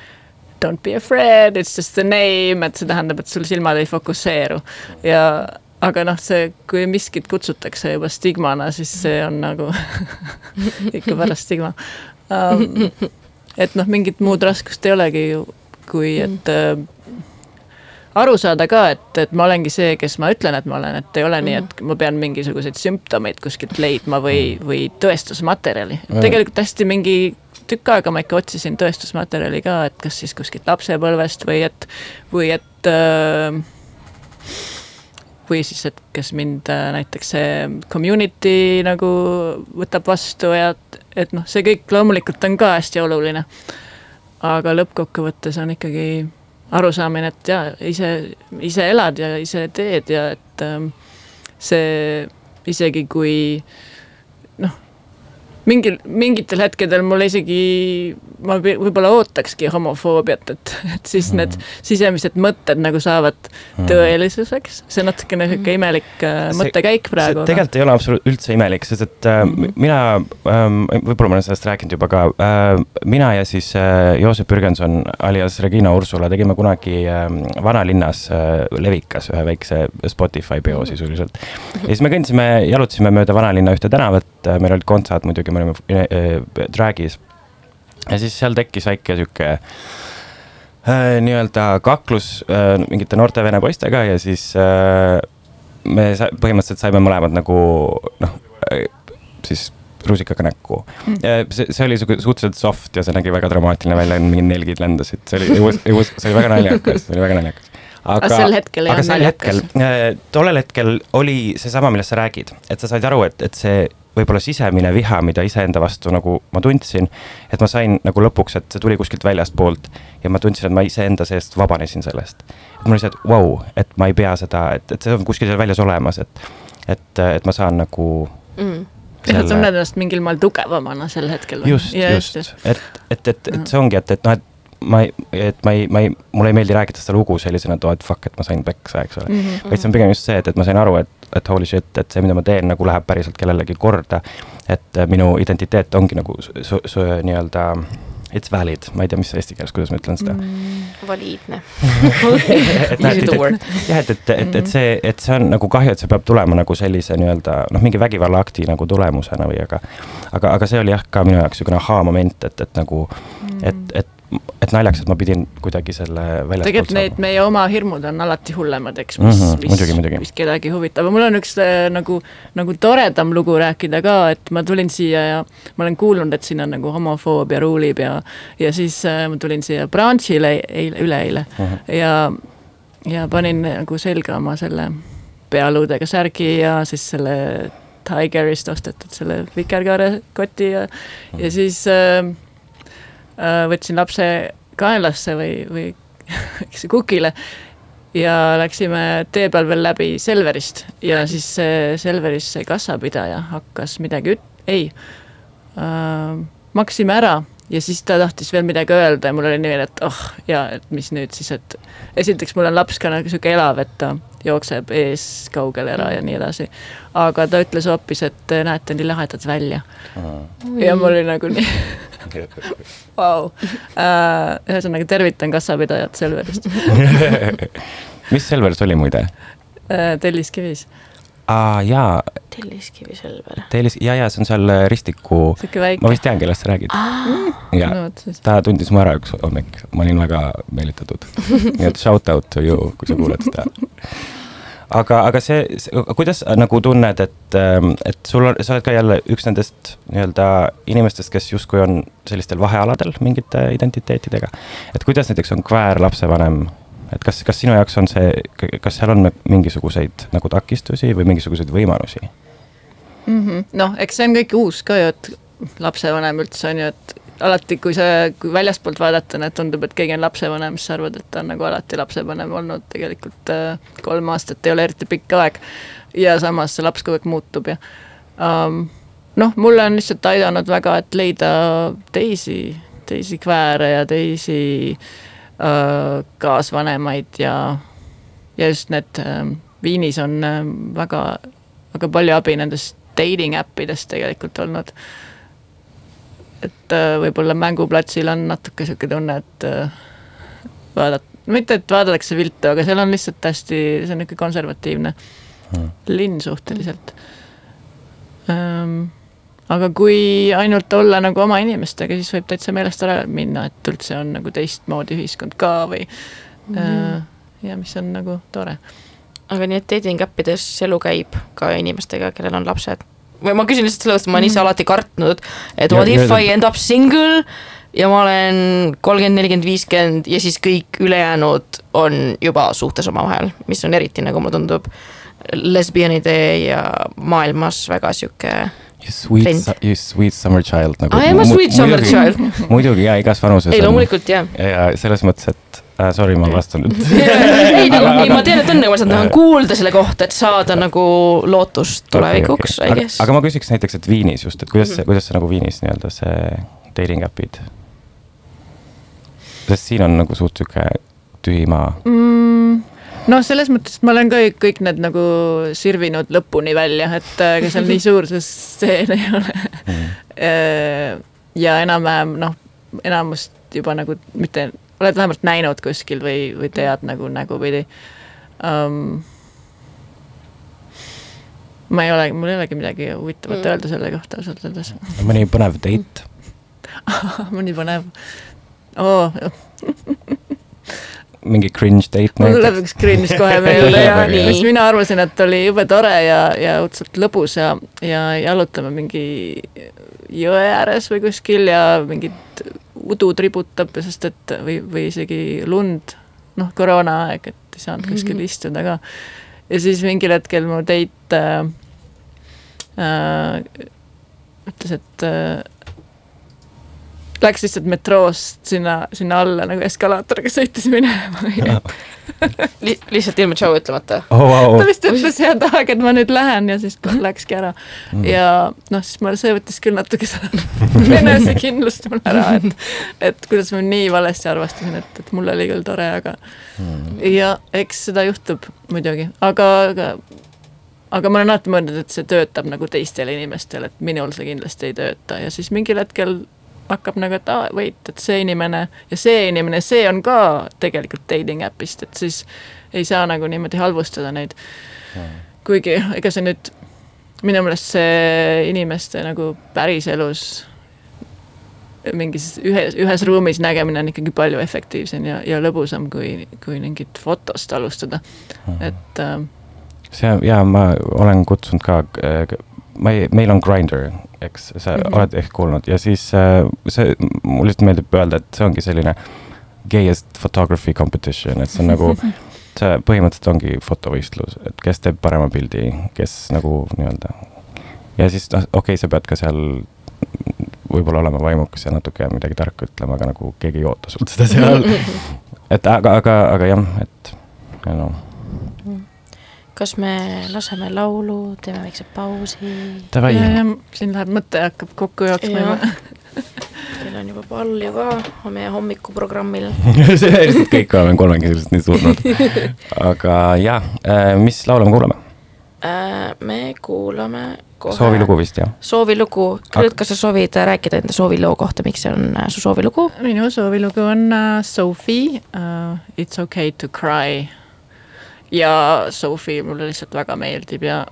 don't be afraid, it's just a name, et see tähendab, et sul silmad ei fokusseeru ja aga noh, see, kui miskit kutsutakse juba stigmana, siis see on nagu ikka pärast stigma um,. et noh, mingit muud raskust ei olegi ju, kui et äh, aru saada ka, et, et ma olengi see, kes ma ütlen, et ma olen, et ei ole mm -hmm. nii, et ma pean mingisuguseid sümptomeid kuskilt leidma või, mhm. või tõestusmaterjali. tegelikult hästi mingi tükk aega ma ikka otsisin tõestusmaterjali ka, et kas siis kuskilt lapsepõlvest või et, või et äh, või siis, et kas mind äh, näiteks see community nagu võtab vastu ja et, et noh, see kõik loomulikult on ka hästi oluline. aga lõppkokkuvõttes on ikkagi arusaamine, et jaa, ise, ise elad ja ise teed ja et ähm, see isegi kui noh, mingil, mingitel hetkedel mulle isegi, ma võib-olla ootakski homofoobiat, et, et siis need mm. sisemised mõtted nagu saavad mm. tõelisuseks. see on natukene sihuke imelik äh, mõttekäik praegu. tegelikult ei ole absoluutselt üldse imelik, sest et äh, mm -hmm. mina ähm,, võib-olla ma olen sellest rääkinud juba ka äh,, mina ja siis äh, Joosep Jürgenson alias Regina Ursula tegime kunagi äh, vanalinnas äh, Levikas ühe väikse Spotify peo sisuliselt. ja siis me kõndisime, jalutasime mööda vanalinna ühte tänavat, äh, meil olid kontsad muidugi kui me olime äh, Dragis. ja siis seal tekkis väike sihuke äh, nii-öelda kaklus äh, mingite noorte vene poistega ja siis äh, me sa põhimõtteliselt saime mõlemad nagu noh äh,, siis rusikaga näkku. Mm.. see, see oli suhteliselt soft ja see nägi väga dramaatiline välja, mingid nelgid lendasid, see oli, see oli väga naljakas, see oli väga naljakas. Aga, aga sel hetkel ei olnud naljakas? Äh, tollel hetkel oli seesama, millest sa räägid, et sa said aru, et, et see võib-olla sisemine viha, mida iseenda vastu nagu ma tundsin, et ma sain nagu lõpuks, et see tuli kuskilt väljastpoolt ja ma tundsin, et ma iseenda seest vabanesin sellest. et mul oli see, et vau wow,, et ma ei pea seda, et, et see on kuskil seal väljas olemas, et, et, et ma saan nagu mm ja sa tunned ennast mingil moel tugevamana sel hetkel just, just, just., et, et, et, et see ongi, et, et noh, et ma ei, et ma ei, ma ei, mulle ei meeldi rääkida seda lugu sellisena, et oh, et fuck, et ma sain peksa, eks ole mm. -hmm. vaid see on pigem just see, et, et ma sain aru, et, et holy shit, et see, mida ma teen, nagu läheb päriselt kellelegi korda. et äh, minu identiteet ongi nagu nii-öelda it's valid, ma ei tea, mis eesti keeles, kuidas ma ütlen seda mm,. valiidne jah, et, et, et, et see, et see on nagu kahju, et see peab tulema nagu sellise nii-öelda noh, mingi vägivallaakti nagu tulemusena või aga. aga, aga see oli jah, ka minu jaoks niisugune ahaa-moment, et, et nagu mm., et, et et naljakas, et ma pidin kuidagi selle välja. tegelikult need meie oma hirmud on alati hullemad, eks, mis mm, -hmm, mis, muidugi, muidugi. mis kedagi huvitab, mul on üks äh, nagu, nagu toredam lugu rääkida ka, et ma tulin siia ja ma olen kuulnud, et siin on nagu homofoobia ruulib ja, ja siis äh, ma tulin siia branch'ile eile, üleeile mm -hmm. ja, ja panin nagu selga oma selle pealuudega särgi ja siis selle Tigerist ostetud selle vikerkaarekoti ja, ja mhm. siis Äh, võtsin lapse kaenlasse või, või kukile ja läksime tee peal veel läbi Selverist. Ja siis see Selveris see kassapidaja hakkas midagi üt-, ei äh,, maksime ära ja siis ta tahtis veel midagi öelda ja mul oli nii, et oh ja et mis nüüd siis, et esiteks mul on laps ka nagu sihuke elav, et ta jookseb ees kaugele ära ja nii edasi. aga ta ütles hoopis, et näete nii lahedad välja. ja mul oli nagu nii Vau, äh, ühesõnaga tervitan kassapidajat Selverist mis Selveris oli muide? Äh, Telliskivis. Aa jaa. Telliskivi Selver. Tellis, ja, ja see on seal äh, Ristiku, ma vist tean, kellest sa räägid. ja no,, ta tundis mu ära üks hommik, ma olin väga meelitatud. nii et shout out to you, kui sa kuuled seda aga, aga see, see, kuidas nagu tunned, et, ähm, et sul on, sa oled ka jälle üks nendest nii-öelda inimestest, kes justkui on sellistel vahealadel mingite identiteetidega. et kuidas näiteks on kväär lapsevanem, et kas, kas sinu jaoks on see, kas seal on mingisuguseid nagu takistusi või mingisuguseid võimalusi mm -hmm.? noh, eks see on kõik uus ka ju, et lapsevanem üldse on ju, et alati, kui sa, kui väljaspoolt vaadata, need tundub, et keegi on lapsevanem, siis sa arvad, et ta on nagu alati lapsevanem olnud, tegelikult äh, kolm aastat ei ole eriti pikk aeg. ja samas see laps kogu aeg muutub ja um, noh, mulle on lihtsalt aidanud väga, et leida teisi, teisi kvääre ja teisi uh, kaasvanemaid ja, ja just need uh, Viinis on uh, väga, väga palju abi nendest dating äppidest tegelikult olnud et äh, võib-olla mänguplatsil on natuke sihuke tunne, et äh, vaadata, mitte et vaadatakse viltu, aga seal on lihtsalt hästi, see on niisugune konservatiivne Hmm. linn suhteliselt ähm, aga kui ainult olla nagu oma inimestega, siis võib täitsa meelest ära minna, et üldse on nagu teistmoodi ühiskond ka või mm -hmm. ja mis on nagu tore. aga nii, et dating äppides elu käib ka inimestega, kellel on lapsed? või ma küsin lihtsalt sellepärast, et ma olen ise Mhm. alati kartnud, et what if I end up single ja ma olen kolmkümmend, nelikümmend, viiskümmend ja siis kõik ülejäänud on juba suhtes omavahel, mis on eriti nagu mulle tundub lesbianide ja maailmas väga sihuke You sweet, you sweet summer child nagu. I am a sweet summer muidugi- child. muidugi ja igas vanuses. ei loomulikult jah ja, ja selles mõttes, et äh, sorry, ma ei vastanud ei nagu, ei ma tean, et on nagu, ma lihtsalt tahan kuulda selle kohta, et saada nagu lootust tulevikuks okay, okay., I guess aga, aga ma küsiks näiteks, et Viinis just, et kuidas Mhm. see, kuidas see nagu Viinis nii-öelda see dating äpid. sest siin on nagu suht sihuke tühi maa mm, noh, selles mõttes, et ma olen ka kõik need nagu sirvinud lõpuni välja, et äh, ega seal nii suur see stseen ei ole mm.. ja enam-vähem noh, enamust juba nagu mitte, oled vähemalt näinud kuskil või, või tead nagu nägupidi um,. ma ei ole, mul ei olegi midagi huvitavat Mm. öelda selle kohta ausalt öeldes mõni põnev date mõni põnev oh,. Mingi cringe date mul tuleb üks cringe kohe meelde ja Nii. mis mina arvasin, et oli jube tore ja, ja õudselt lõbus ja, ja jalutame mingi jõe ääres või kuskil ja mingit udu tributab, sest et või, või isegi lund, noh, koroonaaeg, et ei saanud kuskil Mhm. istuda ka. ja siis mingil hetkel mu date äh, äh, ütles, et äh, läks lihtsalt metroost sinna, sinna alla nagu eskalaatoriga sõitis minema Li lihtsalt ilma tšau ütlemata oh, wow. ta vist ütles head aeg, et ma nüüd lähen ja siis läkski ära Mm. ja noh, siis ma, see võttis küll natuke seda enesekindlust mul ära, et, et kuidas ma nii valesti arvastasin, et, et mul oli küll tore, aga Mm. ja eks seda juhtub muidugi, aga, aga aga ma olen alati mõelnud, et see töötab nagu teistele inimestele, et minul see kindlasti ei tööta ja siis mingil hetkel hakkab nagu, et aa, wait, et see inimene ja see inimene, see on ka tegelikult dating äpist, et siis ei saa nagu niimoodi halvustada neid. kuigi ega see nüüd, minu meelest see inimeste nagu päriselus mingis ühes, ühes ruumis nägemine on ikkagi palju efektiivsem ja, ja lõbusam, kui, kui mingit fotost alustada, et äh, see ja ma olen kutsunud ka, ma ei, meil on Grindr, eks sa mm. -hmm. oled ehk kuulnud ja siis äh, see, mulle lihtsalt meeldib öelda, et see ongi selline gayest photography competition, et see on nagu, see põhimõtteliselt ongi fotovõistlus, et kes teeb parema pildi, kes nagu nii-öelda. ja siis noh, okei okay,, sa pead ka seal võib-olla olema vaimukas ja natuke midagi tarka ütlema, aga nagu keegi ei oota sult seda seal. et aga, aga, aga jah, et no kas me laseme laulu, teeme väikse pausi? davai ja, ja siin läheb mõte hakkab kokku jooksma juba. kell on juba palju ka meie hommikuprogrammil. see lihtsalt kõik oleme kolmekesiselt nii surnud. aga jah, mis laule me kuulame? Äh, me kuulame kohe. soovilugu vist jah? soovilugu, Küll, kas sa soovid rääkida enda sooviloo kohta, miks see on äh, su soovilugu? minu soovilugu on uh, Sophie uh, It's okay to cry. Ja Sophie mulle lihtsalt väga meeldib ja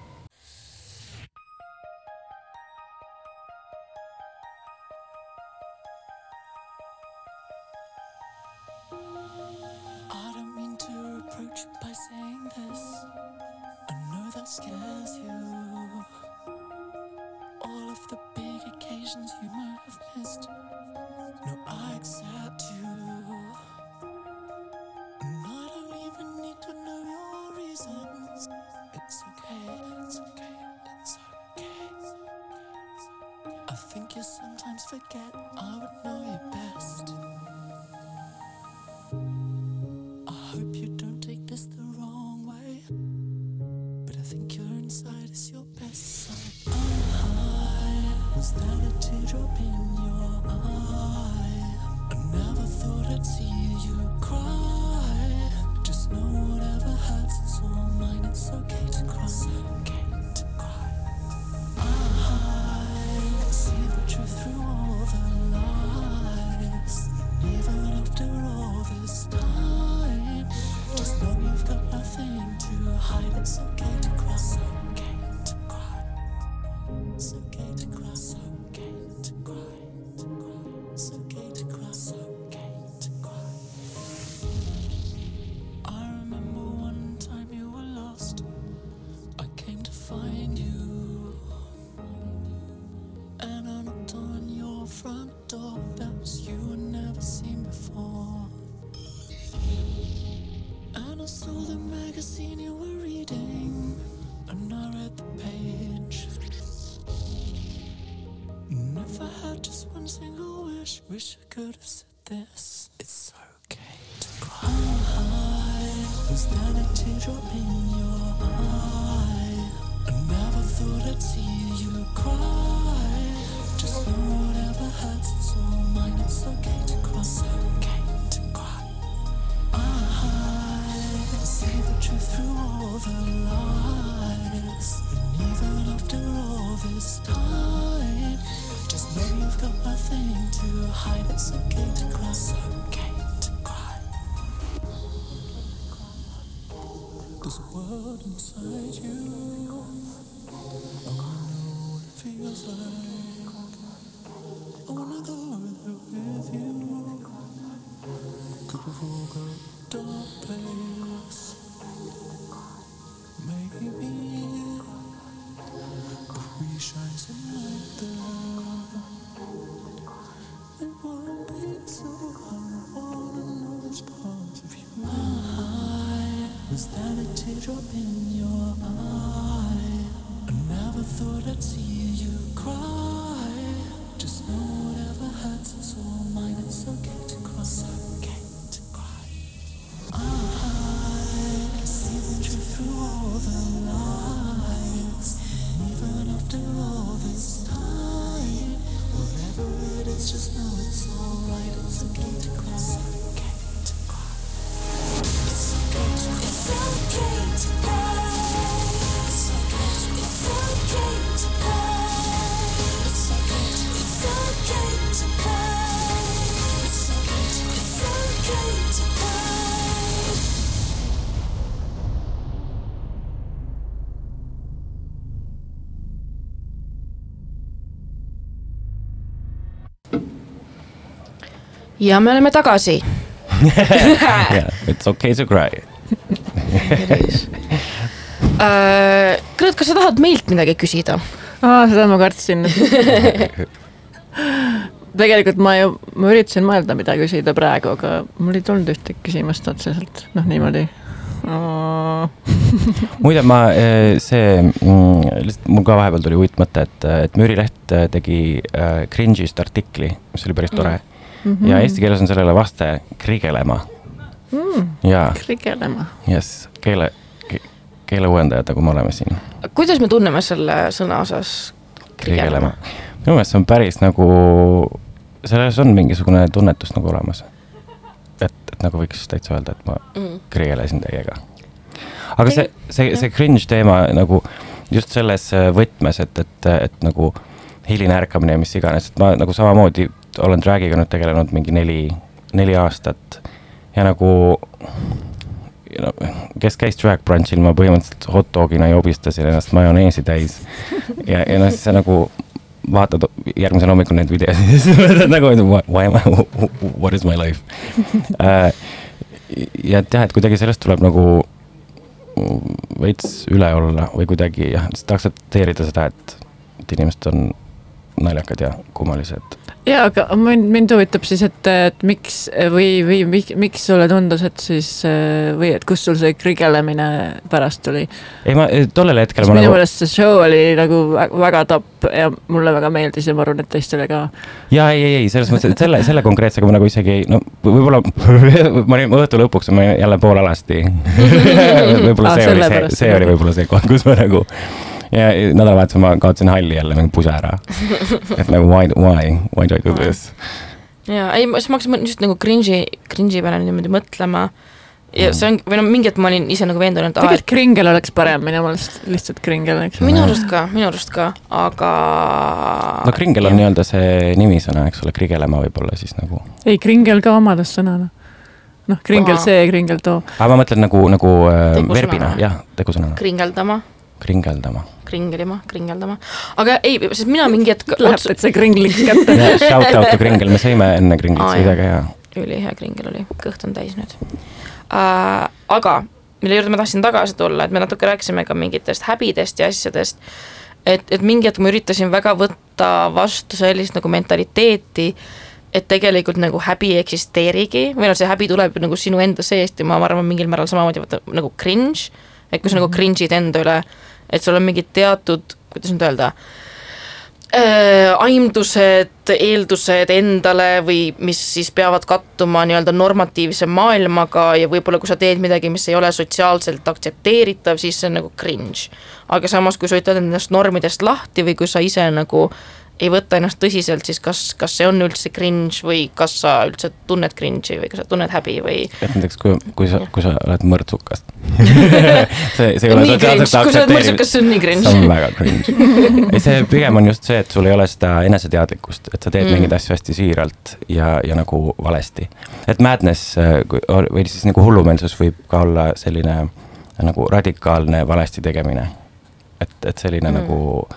wish, wish I could have said this. It's okay to cry. Was that a teardrop in your eye? I never thought I'd see you cry. Just know whatever hurts, it's all mine. It's okay to cry. It's okay to cry. I can see the truth through all the lies. And even after all this time, just know you've got nothing to hide. It's okay to cry. It's okay to cry. There's a world inside you. I wanna know what it feels like. Ja me oleme tagasi. yeah, it's okay to cry. Kõrd, kas sa tahad meilt midagi küsida? aa, seda ma kartsin. tegelikult ma ju, ma üritasin mõelda, mida küsida praegu, aga mul ei tulnud ühtegi küsimust otseselt, noh niimoodi. muide, ma eh, see mm,, lihtsalt mul ka vahepeal tuli huvitav mõte, et, et Müüri Leht eh, tegi äh, cringe'ist artikli, mis oli päris tore mm. Ja eesti keeles on sellele vaste krigelema mm,. ja krigelema. jess, keele ke,, keeleuuendajad, nagu me oleme siin, kuidas me tunneme selle sõna osas? krigelema. minu meelest see on päris nagu, selles on mingisugune tunnetus nagu olemas. et, et nagu võiks täitsa öelda, et ma Mm. kriigelesin teiega. aga see, see, see cringe teema nagu just selles äh, võtmes, et, et, et nagu hiline ärkamine ja mis iganes, et ma nagu samamoodi olen drag'iga nüüd tegelenud mingi neli, neli aastat ja nagu no, kes käis drag brunch'il, ma põhimõtteliselt hot dog'ina jobistasin ennast majoneesi täis ja, ja noh, siis sa nagu vaatad järgmisel hommikul neid videosid ja siis mõtled nagu, et why am I, what is my life uh,. ja et jah, et kuidagi sellest tuleb nagu veits üle olla või kuidagi jah, lihtsalt aktsepteerida seda, et, et inimesed on naljakad ja kummalised. Ja aga mind, mind huvitab siis, et, et miks või, või miks, sulle tundus, et siis või et kust sul see krigelemine pärast tuli? ei, ma tollel hetkel minu nagu, meelest see show oli nagu vä- väga tapp ja mulle väga meeldis ja ma arvan, et teistele ka. ja ei, ei, ei selles mõttes, et selle, selle konkreetsega ma nagu isegi ei, no võib-olla ma olin õhtu lõpuks, ma jälle poolealasti. võib-olla Aa, see oli see, see oli võib-olla see koht, kus ma nagu ja nädalavahetusel ma kaotasin halli jälle mingi puse ära. et nagu why, why, why do I do this? ja ei, siis ma hakkasin just nagu cringe'i, cringe'i peale niimoodi mõtlema. ja Mm. see on, või no mingi hetk ma olin ise nagu veendunud, et tegelikult kringel oleks parem minu meelest, lihtsalt kringel, eks et minu arust ka, minu arust ka, aga. no kringel on nii-öelda see nimisõna, eks ole, krigelema võib-olla siis nagu. ei, kringel ka omadus sõnana. noh, kringel Aa. see, kringel too. aga ma mõtlen nagu, nagu äh, verbina, jah, tegusõnana, kringeldama, kringeldama. kringelima, kringeldama. aga ei, sest mina mingi hetk Läheb täitsa kringliks kätte. Shout out to Kringel, me sõime enne Kringlit oh,, jah. väga hea. ülihea kringel oli, kõht on täis nüüd äh,. aga mille juurde ma tahtsin tagasi tulla, et me natuke rääkisime ka mingitest häbidest ja asjadest. et, et mingi hetk ma üritasin väga võtta vastu sellist nagu mentaliteeti, et tegelikult nagu häbi ei eksisteerigi või noh, see häbi tuleb nagu sinu enda seest ja ma arvan, mingil määral samamoodi vaata nagu cringe. et kui sa nagu cringe'id enda üle, et sul on mingid teatud, kuidas nüüd öelda äh, aimdused, eeldused endale või mis siis peavad kattuma nii-öelda normatiivse maailmaga ja võib-olla kui sa teed midagi, mis ei ole sotsiaalselt aktsepteeritav, siis see on nagu cringe. aga samas, kui sa ütled endast normidest lahti või kui sa ise nagu ei võta ennast tõsiselt, siis kas, kas see on üldse cringe või kas sa üldse tunned cringe'i või kas sa tunned häbi või et näiteks kui, kui sa, kui sa oled mõrtsukas see, see ei ole sotsiaalselt kui sa oled mõrtsukas, see on nii see cringe on väga cringe. ei, see pigem on just see, et sul ei ole seda eneseteadlikkust, et sa teed Mm. mingeid asju hästi siiralt ja, ja nagu valesti. et madness äh, või siis nagu hullumeelsus võib ka olla selline nagu radikaalne valesti tegemine. et, et selline Mm. nagu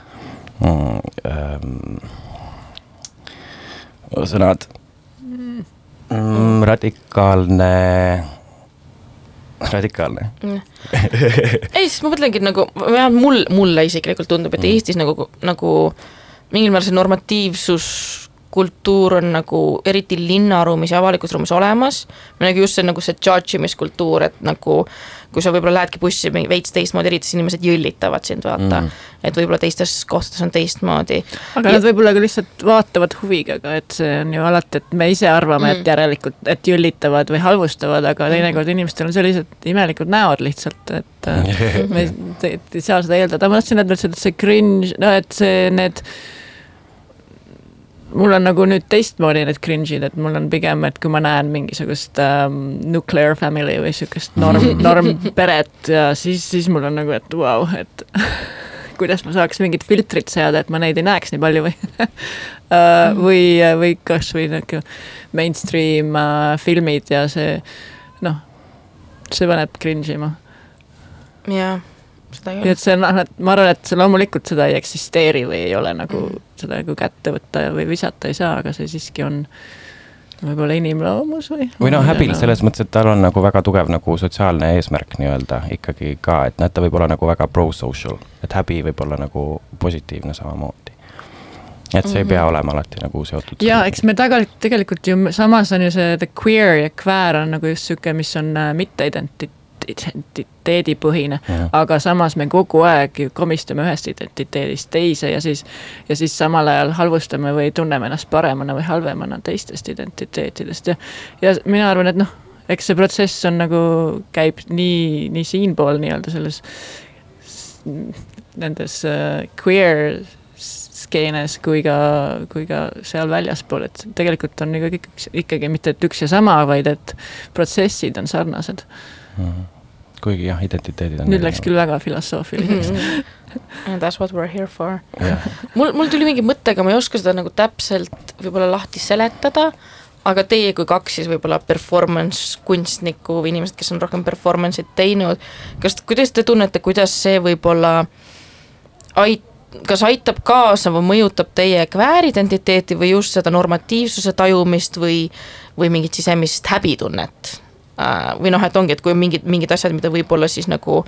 sõnad mm,, radikaalne, radikaalne ei, sest ma mõtlengi nagu, vähemalt mul, mulle isiklikult tundub, et Mm. Eestis nagu, nagu mingil määral see normatiivsus kultuur on nagu eriti linnaruumis ja avalikus ruumis olemas. nagu just see nagu see judge imiskultuur, et nagu kui sa võib-olla lähedki bussi veits teistmoodi, eriti siis inimesed jõllitavad sind vaata mm. Mm.. et võib-olla teistes kohtades on teistmoodi. aga nad võib-olla ka lihtsalt vaatavad huviga ka, et see on ju alati, et me ise arvame mm., Mm. et järelikult, et jõllitavad või halvustavad, aga teinekord inimestel on sellised imelikud näod lihtsalt, et äh, me ei, saa seda eeldada, ma tahtsin öelda et see cringe, no et see, need mul on nagu nüüd teistmoodi need cringe'id, et mul on pigem, et kui ma näen mingisugust ähm, nuclear family või sihukest norm, normperet ja siis, siis mul on nagu, et vau wow,, et kuidas ma saaks mingit filtrit seada, et ma neid ei näeks nii palju või uh, või, või kasvõi nihuke mainstream uh, filmid ja see noh, see paneb cringe ima. jah, seda nii küll. et see on, et ma arvan, et see loomulikult seda ei eksisteeri või ei ole nagu mm. seda nagu kätte võtta või visata ei saa, aga see siiski on võib-olla inimloomus või? või noh, häbil selles mõttes, et tal on nagu väga tugev nagu sotsiaalne eesmärk nii-öelda ikkagi ka, et noh, et ta võib olla nagu väga pro-social, et häbi võib olla nagu positiivne samamoodi. et see ei pea Mhm. olema alati nagu seotud. ja eks me tegelikult, tegelikult ju samas on ju see the queer ja queer on nagu just sihuke, mis on äh, mitte identi-, identiteedipõhine. Aga samas me kogu aeg ju komistame ühest identiteedist teise ja siis, ja siis samal ajal halvustame või tunneme ennast paremana või halvemana teistest identiteetidest ja, ja mina arvan, et noh, eks see protsess on nagu, käib nii, nii siinpool nii-öelda selles, nendes äh, queer skeenes kui ka, kui ka seal väljaspool, et tegelikult on ikkagi, ikkagi mitte, et üks ja sama, vaid et protsessid on sarnased. Kuigi jah, identiteedid on. nüüd läks küll väga filosoofiliseks. And that's what we are here for. jah, mul, mul tuli mingi mõte, aga ma ei oska seda nagu täpselt võib-olla lahti seletada, aga teie kui kaks siis võib-olla performance kunstnikku või inimesed, kes on rohkem performance'it teinud, kas, kuidas te tunnete, kuidas see võib-olla ait-, kas aitab kaasa või mõjutab teie kvääridentiteeti või just seda normatiivsuse tajumist või, või mingit sisemist häbitunnet? Või noh, et ongi, et kui on mingid, mingid asjad, mida võib-olla siis nagu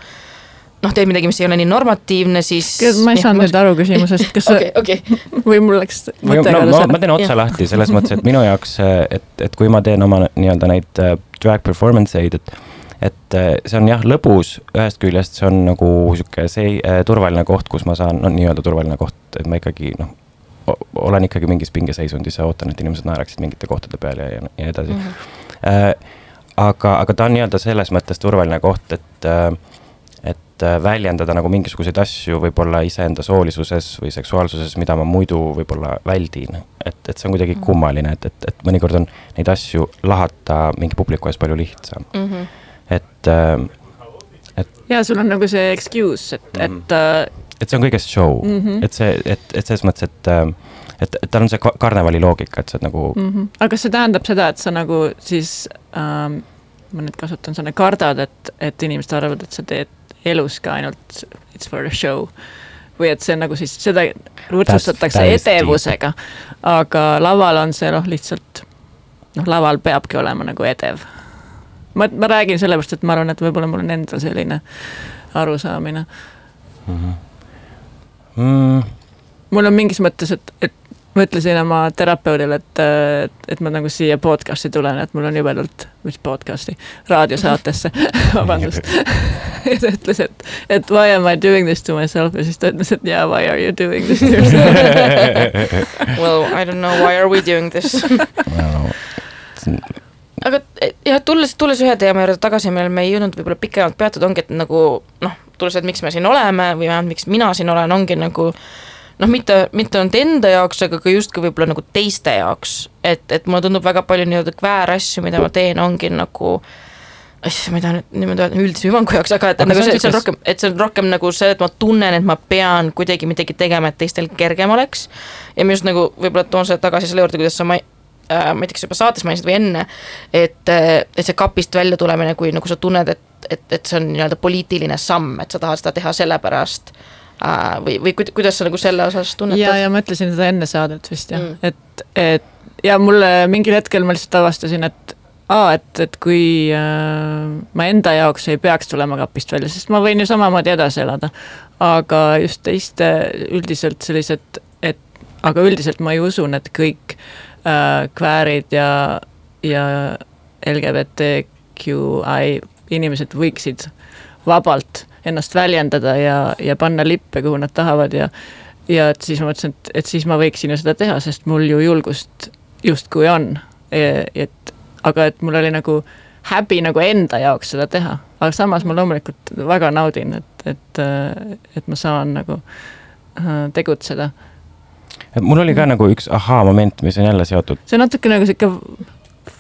noh, teed midagi, mis ei ole nii normatiivne, siis ma ei saanud nüüd aru küsimusest, kas okei, okei, sa, või mul läks mõte no ma, kadus ma teen otsa Jah. lahti selles mõttes, et minu jaoks, et, et kui ma teen oma nii-öelda neid äh, drag performance eid, et et äh, see on jah, lõbus, ühest küljest see on nagu sihuke see äh, turvaline koht, kus ma saan, no nii-öelda turvaline koht, et ma ikkagi noh, olen ikkagi mingis pingeseisundis ja ootan, et inimesed naeraksid mingite kohtade peal ja, ja, ja edasi Mhm. mm. -hmm. aga, aga ta on nii-öelda selles mõttes turvaline koht, et äh, et äh, väljendada nagu mingisuguseid asju võib-olla iseenda soolisuses või seksuaalsuses, mida ma muidu võib-olla väldin. et, et see on kuidagi Mhm. kummaline, et, et, et mõnikord on neid asju lahata mingi publiku ees palju lihtsam, Mhm. et äh, ja sul on nagu see excuse, et, Mhm. et äh, et see on kõigest show mm. -hmm. et see, et, et selles mõttes, et äh, et, et tal on see ka- karnevali loogika, et oled nagu mm., mm -hmm. aga kas see tähendab seda, et sa nagu siis ähm, ma nüüd kasutan sõna kardad, et, et inimesed arvavad, et sa teed elus ka ainult it's for the show. või et see nagu siis seda täiesti. edevusega, aga laval on see noh, lihtsalt noh, laval peabki olema nagu edev. ma, ma räägin sellepärast, et ma arvan, et võib-olla mul on endal selline arusaamine. mm,. Mul on mingis mõttes, et, et ma ütlesin oma terapeudile, et, et ma nagu siia podcast'i tulen, et mul on jubedalt, mis podcast'i, raadiosaatesse, vabandust. ja ta ütles, et, et why am I doing this to myself ja siis ta ütles, et yeah, why are you doing this to yourself. Well, I don't know why are we doing this. aga jah, tulles, tulles ühe teema juurde tagasi, millele me ei jõudnud võib-olla pikemalt peatuda, ongi, et nagu noh, tulles, et miks me siin oleme või vähemalt miks mina siin olen, ongi nagu noh, mitte, mitte ainult enda jaoks, aga ka justkui võib-olla nagu teiste jaoks. et, et mulle tundub väga palju nii-öelda kväärasju, mida ma teen, ongi nagu ma ei taha nüüd niimoodi öelda üldise hüvangu jaoks, aga et Aga nagu see on see, see on rohkem, et see on rohkem nagu see, et ma tunnen, et ma pean kuidagi midagi tegema, et teistel kergem oleks. ja ma just nagu võib-olla toon selle tagasi selle juurde, kuidas sa ma- äh, ma ei tea, kas juba saates mainisid või enne, et, et see kapist välja tulemine, kui nagu sa tunned, et, et, et see on nii-öelda poliitiline samm, et sa tahad seda teha sellepärast äh, või, või kuid- kuidas sa nagu selle osas tunnetad? ja, ja ma ütlesin seda enne saadet vist jah Mm. et, et ja mulle mingil hetkel ma lihtsalt avastasin, et aa, et, et kui äh, ma enda jaoks ei peaks tulema kapist välja, sest ma võin ju samamoodi edasi elada. aga just teiste üldiselt sellised, et aga üldiselt ma ei usu, et kõik äh, kväärid ja, ja LGBTQI inimesed võiksid vabalt ennast väljendada ja, ja panna lippe, kuhu nad tahavad ja ja et siis ma mõtlesin, et, et siis ma võiksin ju seda teha, sest mul ju julgust justkui on. et aga et mul oli nagu häbi nagu enda jaoks seda teha, aga samas ma loomulikult väga naudin, et, et, et ma saan nagu äh, tegutseda. mul oli ka nagu üks ahaa-moment, mis on jälle seotud. see on natuke nagu sihuke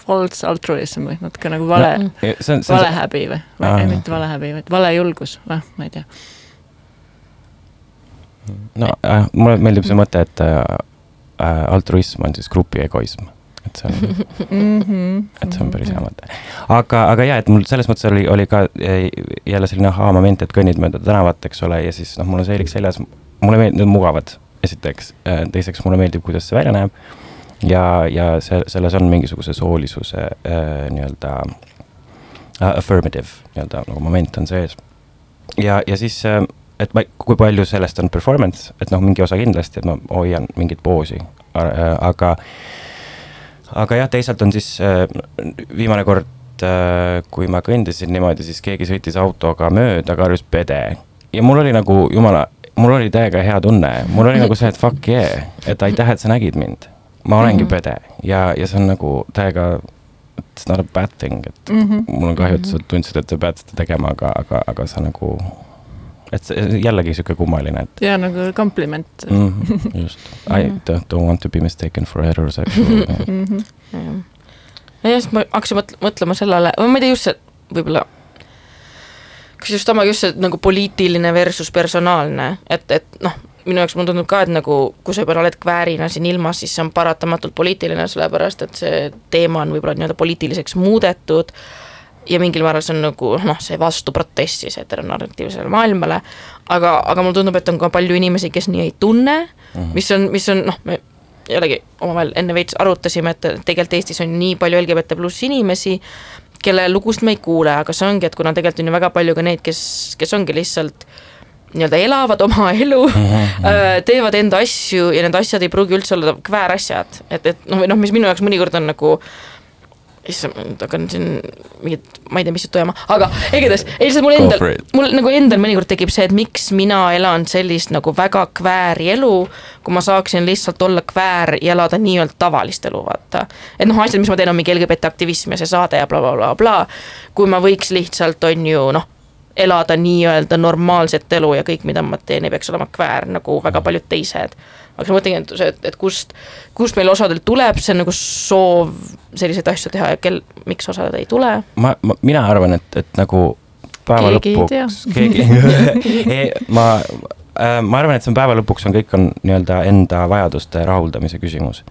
false altruism või natuke nagu vale no,, see on, see vale on, häbi või, või Aa. ei, mitte vale häbi, vaid vale julgus või ma ei tea. no äh, mulle meeldib see mõte, et äh, äh, altruism on siis grupi egoism. et see on, Mhm. et see on päris hea mõte. aga, aga ja, et mul selles mõttes oli, oli ka jälle selline ahaa-moment, et kõnnid mööda tänavat, eks ole, ja siis noh, mul on seelik seljas, mulle meeldivad mugavad, esiteks, teiseks mulle meeldib, kuidas see välja näeb. ja, ja see, selles on mingisuguse soolisuse äh, nii-öelda äh, affirmative nii-öelda nagu moment on sees. ja, ja siis äh, et ma, kui palju sellest on performance, et noh, mingi osa kindlasti, et ma hoian mingit poosi, aga aga jah, teisalt on siis äh, viimane kord äh,, kui ma kõndisin niimoodi, siis keegi sõitis autoga mööda, karjus pede ja mul oli nagu jumala, mul oli täiega hea tunne, mul oli nagu see, et fuck yeah, et aitäh, et sa nägid mind. Ma olengi Mhm. pede ja, ja see on nagu täiega, it's not a bad thing, et Mm -hmm. mul on kahju, et sa tundsid, et sa pead seda tegema, aga, aga, aga sa nagu, et see jällegi sihuke kummaline, et ja nagu kompliment mm, just, I Mhm. don't, don't want to be mistaken for heterosexual mm. -hmm. jah, ja siis ma hakkasin mõt-, mõtlema sellele, ma ei tea, just see võib-olla kas just sama, just see nagu poliitiline versus personaalne, et, et noh, minu jaoks mulle tundub ka, et nagu kui sa juba oled kväärina siin ilmas, siis see on paratamatult poliitiline, sellepärast et see teema on võib-olla nii-öelda poliitiliseks muudetud ja mingil määral see on nagu noh, see vastuprotest siis heteronarratiivsele maailmale, aga, aga mulle tundub, et on ka palju inimesi, kes nii ei tunne mm, -hmm. mis on, mis on noh, me jällegi omavahel enne veits arutasime, et tegelikult Eestis on nii palju LGBT pluss inimesi, kelle lugusid me ei kuule, aga see ongi, et kuna tegelikult on ju väga palju ka neid, kes, kes ongi lihtsalt nii-öelda elavad oma elu mm, -hmm. teevad enda asju ja need asjad ei pruugi üldse olla kväärasjad, et, et noh, või noh, mis minu jaoks mõnikord on nagu issand, hakkan siin mingit, ma ei tea, mis juttu ajama, aga igatahes, ei lihtsalt mul endal mul nagu endal mõnikord tekib see, et miks mina elan sellist nagu väga kvääri elu, kui ma saaksin lihtsalt olla kväär ja elada nii-öelda tavalist elu, vaata. et noh, asjad, mis ma teen, on mingi LGBT aktivism ja see saade ja blablabla bla, bla, bla. kui ma võiks lihtsalt, on ju noh, elada nii-öelda normaalset elu ja kõik, mida ma teen, ei peaks olema kväär nagu väga paljud teised. aga ma mõtlengi, et see, et, et kust, kust meil osadel tuleb see nagu soov selliseid asju teha ja kel, miks osadel ei tule ma, ma, mina arvan, et, et nagu päeva Keegi lõpuks keegi ei, ma äh,, ma arvan, et see on päeva lõpuks on kõik on nii-öelda enda vajaduste rahuldamise küsimus.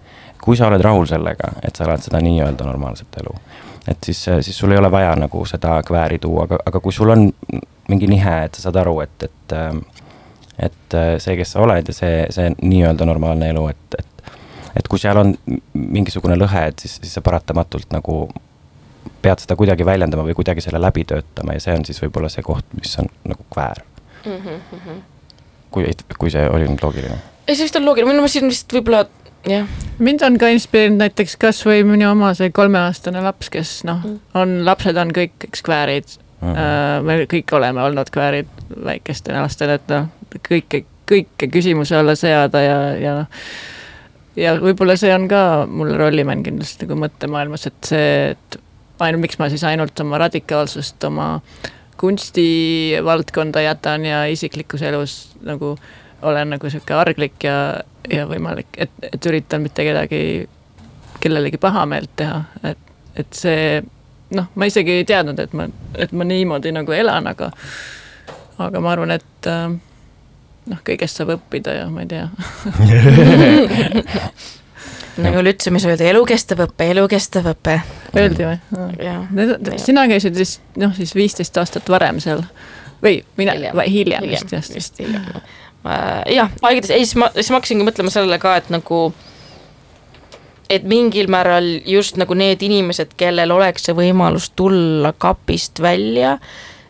kui sa oled rahul sellega, et sa elad seda nii-öelda normaalset elu et siis, siis sul ei ole vaja nagu seda kvääri tuua, aga, aga kui sul on mingi nihe, et sa saad aru, et, et et see, kes sa oled ja see, see nii-öelda normaalne elu, et, et et kui seal on mingisugune lõhe, et siis, siis sa paratamatult nagu pead seda kuidagi väljendama või kuidagi selle läbi töötama ja see on siis võib-olla see koht, mis on nagu kväär mm. -hmm. kui, kui see oli nüüd loogiline? ei, see vist on loogiline, ma siin vist võib-olla jah. mind on ka inspireerinud näiteks kasvõi minu oma see kolmeaastane laps, kes noh, on, lapsed on kõik, kväärid mm. -hmm. me kõik oleme olnud kväärid väikestele lastele, et noh, kõike, kõike küsimuse alla seada ja, ja noh ja võib-olla see on ka mulle rolli mänginud just nagu mõttemaailmas, et see, et ainult, miks ma siis ainult oma radikaalsust oma kunstivaldkonda jätan ja isiklikus elus nagu olen nagu sihuke arglik ja, ja võimalik, et, et üritan mitte kedagi, kellelegi pahameelt teha, et, et see noh, ma isegi ei teadnud, et ma, et ma niimoodi nagu elan, aga, aga ma arvan, et äh, noh, kõigest saab õppida ja ma ei tea nagu Lütsumis öeldi, elukestev õpe, elukestev õpe. Öeldi või? sina käisid vist noh, siis viisteist aastat varem seal või mina, hiljem, hiljem vist jah. Hiljem. jah, aegades, ei siis ma, siis ma hakkasingi mõtlema sellele ka, et nagu et mingil määral just nagu need inimesed, kellel oleks see võimalus tulla kapist välja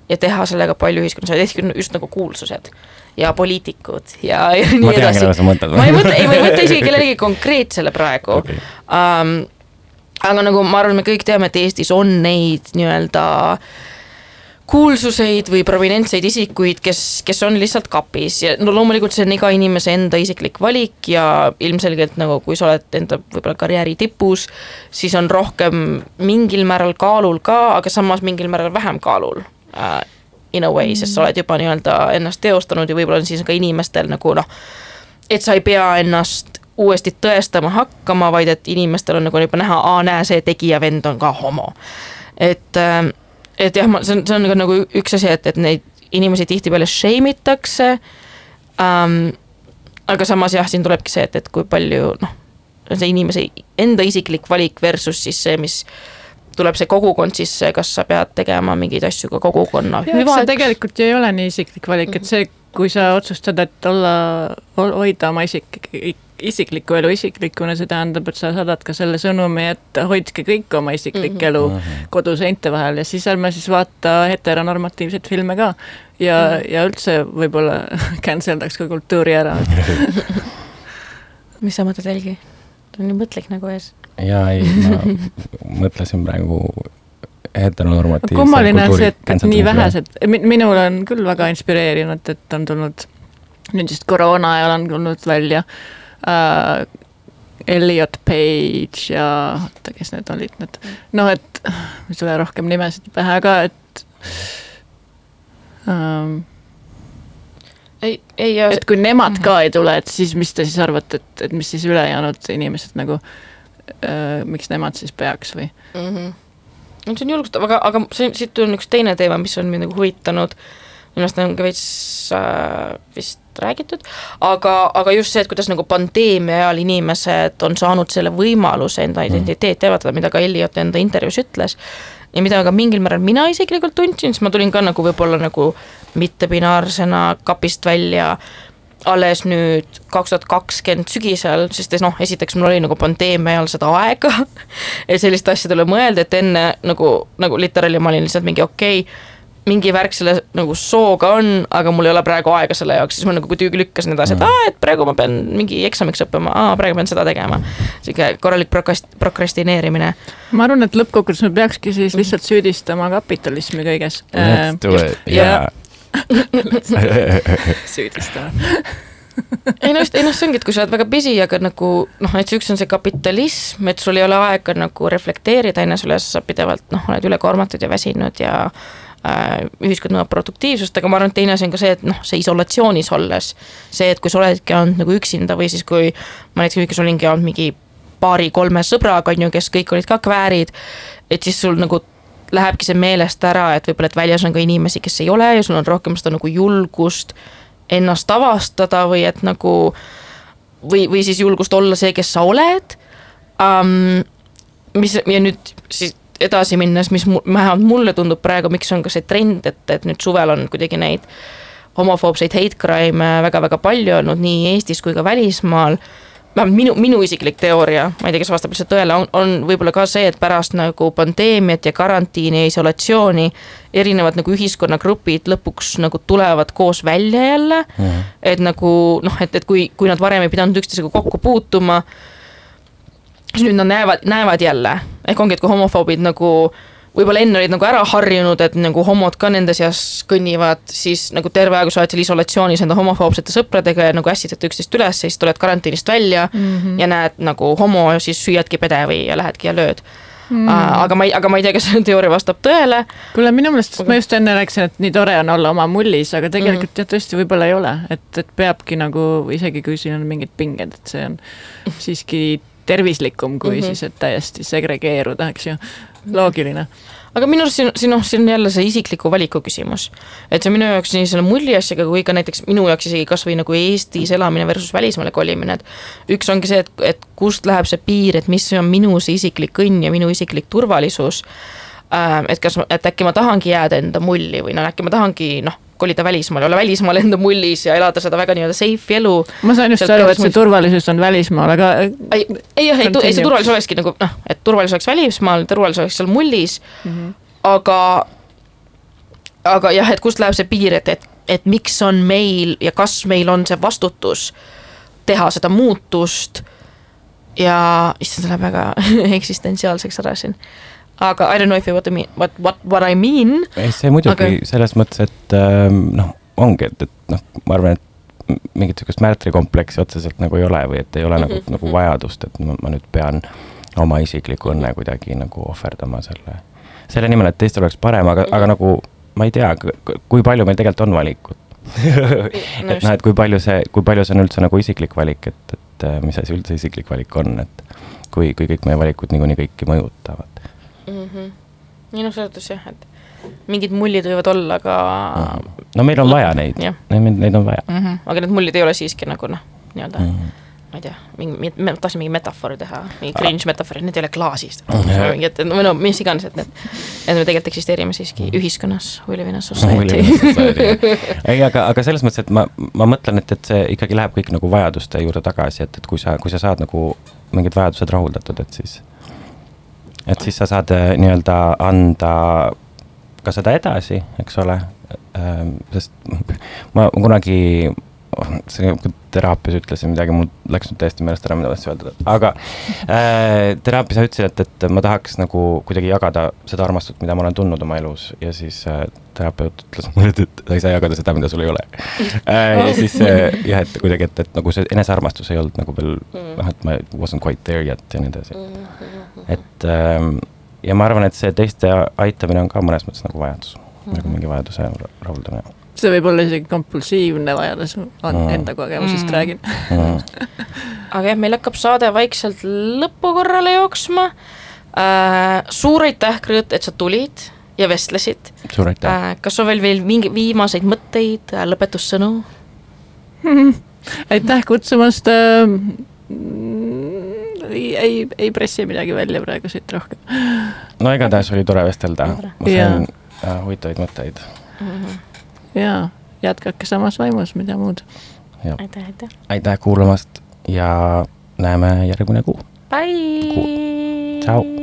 ja teha sellega palju ühiskonnas, ehk just nagu kuulsused ja poliitikud ja, ja nii ma tean, mõtled. ma ei mõtle, ei ma ei mõtle isegi kellelegi konkreetsele praegu okay.. Um, aga nagu ma arvan, me kõik teame, et Eestis on neid nii-öelda kuulsuseid või prominentseid isikuid, kes, kes on lihtsalt kapis ja no loomulikult see on iga inimese enda isiklik valik ja ilmselgelt nagu kui sa oled enda võib-olla karjääri tipus, siis on rohkem mingil määral kaalul ka, aga samas mingil määral vähem kaalul uh, in a way mm., sest sa oled juba nii-öelda ennast teostanud ja võib-olla on siis ka inimestel nagu noh, et sa ei pea ennast uuesti tõestama hakkama, vaid et inimestel on nagu juba näha, aa näe, see tegija vend on ka homo. et, ähm, et jah, ma, see on, see on nagu üks asi, et, et neid inimesi tihtipeale shame itakse ähm,. aga samas jah, siin tulebki see, et, et kui palju noh, see inimese enda isiklik valik versus siis see, mis tuleb see kogukond sisse, kas sa pead tegema mingeid asju ka kogukonna hüvaks. tegelikult ju ei ole nii isiklik valik, et see, kui sa otsustad, et olla, hoida oma isik, isiklikku elu isiklikuna, see tähendab, et sa saadad ka selle sõnumi, et hoidke kõik oma isiklik mm -hmm. elu mhm. koduseinte vahel ja siis ärme siis vaata heteronormatiivseid filme ka. ja mm, -hmm. ja üldse võib-olla cancel daks ka kultuuri ära mis sa mõtled, Helgi? sul on nii mõtlik nägu ees jaa, ei, ma mõtlesin praegu heteronormatiivse kummaline on see, et, et nii vähesed, minul on küll väga inspireerinud, et on tulnud, nüüd just koroona ajal on tulnud välja äh, Elliot Page ja oota, kes need olid need, noh, et ei tule rohkem nimesid pähe ka, et ähm, ei, ei et kui nemad ka ei tule, et siis mis te siis arvate, et, et mis siis ülejäänud inimesed nagu äh, miks nemad siis peaks või mm? -hmm. see on julgustav, aga, aga siit on üks teine teema, mis on mind nagu huvitanud, minu arust on ka veits äh, vist räägitud, aga, aga just see, et kuidas nagu pandeemia ajal inimesed on saanud selle võimaluse enda mhm. identiteeti avaldada, mida ka Elliot enda intervjuus ütles, ja mida ka mingil määral mina isiklikult tundsin, siis ma tulin ka nagu võib-olla nagu mittepinaarsena kapist välja alles nüüd kaks tuhat kakskümmend sügisel, sest noh, esiteks mul oli nagu pandeemia ajal seda aega et selliste asjadele mõelda, et enne nagu, nagu literaali ma olin lihtsalt mingi okei okay,, mingi värk selle nagu sooga on, aga mul ei ole praegu aega selle jaoks, siis ma nagu kuidagi lükkasin edasi, et mm. aa, et praegu ma pean mingi eksamiks õppima, aa, praegu pean seda tegema. sihuke korralik prokast-, prokrastineerimine. ma arvan, et lõppkokkuvõttes me peakski siis lihtsalt süüdistama kapitalismi kõiges. Let's do it, jaa süüdistama ei noh, just, ei noh, see ongi, et kui sa oled väga busy, aga nagu noh, näiteks üks on see kapitalism, et sul ei ole aega nagu reflekteerida enese üles, sa pidevalt noh, oled ülekoormatud ja väsinud ja äh, ühiskond nõuab produktiivsust, aga ma arvan, et teine asi on ka see, et noh, see isolatsioonis olles, see, et kui sa oledki olnud nagu üksinda või siis, kui ma näiteks lühikese olingi olnud mingi paari-kolme sõbraga, on ju, kes kõik olid ka kväärid, et siis sul nagu lähebki see meelest ära, et võib-olla, et väljas on ka inimesi, kes ei ole ja sul on rohkem seda nagu julgust ennast avastada või et nagu või, või siis julgust olla see, kes sa oled um,. mis ja nüüd siis edasi minnes, mis mu- vähemalt mulle tundub praegu, miks on ka see trend, et, et nüüd suvel on kuidagi neid homofoobseid hate crime'e väga-väga palju olnud nii Eestis kui ka välismaal vähemalt minu, minu isiklik teooria, ma ei tea, kas vastab lihtsalt tõele, on, on võib-olla ka see, et pärast nagu pandeemiat ja karantiini ja isolatsiooni erinevad nagu ühiskonnagrupid lõpuks nagu tulevad koos välja jälle mm. -hmm. et nagu noh, et, et kui, kui nad varem ei pidanud üksteisega kokku puutuma, siis nüüd nad näevad, näevad jälle, ehk ongi, et kui homofoobid nagu võib-olla enne olid nagu ära harjunud, et nagu homod ka nende seas kõnnivad, siis nagu terve aeg, kui sa oled seal isolatsioonis enda homofoobsete sõpradega ja nagu ässitate üksteist üles, siis tuled karantiinist välja mm -hmm. ja näed nagu homo, siis süüadki pede või ja lähedki ja lööd mm.. aga ma ei, aga ma ei tea, kas see teooria vastab tõele. kuule, minu meelest, ma just enne rääkisin, et nii tore on olla oma mullis, aga tegelikult mm. jah, tõesti võib-olla ei ole, et, et peabki nagu isegi kui siin on mingid pinged, et see on siiski tervislikum kui mm -hmm. siis, et täiesti segregeeruda, eks ju, loogiline. aga minu arust siin, siin noh, siin on jälle see isikliku valiku küsimus. et see on minu jaoks nii selle mulli asjaga kui ka näiteks minu jaoks isegi kasvõi nagu Eestis elamine versus välismaale kolimine, et üks ongi see, et, et kust läheb see piir, et mis on minu see isiklik õnn ja minu isiklik turvalisus. et kas, et äkki ma tahangi jääda enda mulli või noh, äkki ma tahangi noh, kolida välismaale, olla välismaal enda mullis ja elada seda väga nii-öelda safe elu ma sain just aru, et see mullis- turvalisus on välismaal, aga ei, ei jah, ei, ei see turvalisus olekski nagu noh, et turvalisus oleks välismaal, turvalisus oleks seal mullis mm. -hmm. aga aga jah, et kust läheb see piir, et, et, et miks on meil ja kas meil on see vastutus teha seda muutust ja issand, see läheb väga eksistentsiaalseks ära siin. Aga I don't know if you what I mean, what, what, what I mean ei, see muidugi Aga- selles mõttes, et ähm, noh, ongi, et, et noh, ma arvan, et mingit sihukest märtrikompleksi otseselt nagu ei ole või et ei ole mm -hmm. nagu, nagu vajadust, et ma, ma nüüd pean oma isikliku õnne kuidagi nagu ohverdama selle, selle nimel, et teistel oleks parem, aga mm, -hmm. aga nagu ma ei tea, kui palju meil tegelikult on valikut et noh, et kui palju see, kui palju see on üldse nagu isiklik valik, et, et äh, mis asi üldse isiklik valik on, et kui, kui kõik meie valikud niikuinii kõiki mõjutavad mm. -hmm. selles mõttes jah, et mingid mullid võivad olla, aga no meil on vaja neid neid, neid on vaja mm. -hmm. aga need mullid ei ole siiski nagu noh, nii-öelda mm, mm. -hmm. ma ei tea, mingi, ma tahtsin mingi metafoori teha, mingi cringe metafoori, need ei ole klaasist Mhm. mingi, et või no mis iganes, et need, et me tegelikult eksisteerime siiski ühiskonnas, we live in a Mhm. Society. ei, aga, aga selles mõttes, et ma, ma mõtlen, et, et see ikkagi läheb kõik nagu vajaduste juurde tagasi, et, et kui sa, kui sa saad nagu mingid vajadused rahuldatud, et siis, et siis sa saad äh, nii-öelda anda ka seda edasi, eks ole. sest ma kunagi, see teraapias ütlesin midagi, mul läks nüüd täiesti meelest ära, mida tahtsin öelda, aga äh, teraapias sa ütlesid, et, et ma tahaks nagu kuidagi jagada seda armastust, mida ma olen tundnud oma elus ja siis äh, terapeut ütles mulle, et, et sa ei saa jagada seda, mida sul ei ole äh,. ja siis äh, jah, et kuidagi, et, et nagu see enesearmastus ei olnud nagu veel noh, et ma wasn't quite there yet ja nii edasi. Et ähm, ja ma arvan, et see teiste aitamine on ka mõnes mõttes nagu vajadus mm, -hmm. nagu mingi vajaduse rahuldamine see võib olla isegi kompulsiivne vajadus, on Mm. enda kogemusest Mm. räägin. mm. aga jah, meil hakkab saade vaikselt lõpukorrale jooksma äh,. suur aitäh, Krõõt, et sa tulid ja vestlesid suur aitäh äh.. äh,. kas on veel, veel mingi viimaseid mõtteid, lõpetussõnu? aitäh kutsumast äh,. ei, ei, ei pressi midagi välja praegu siit rohkem. no igatahes oli tore vestelda, ma sain äh, huvitavaid mõtteid. ja jätkake samas vaimus, mida muud. aitäh, aitäh. aitäh kuulamast ja näeme järgmine kuu. Bye. Ciao.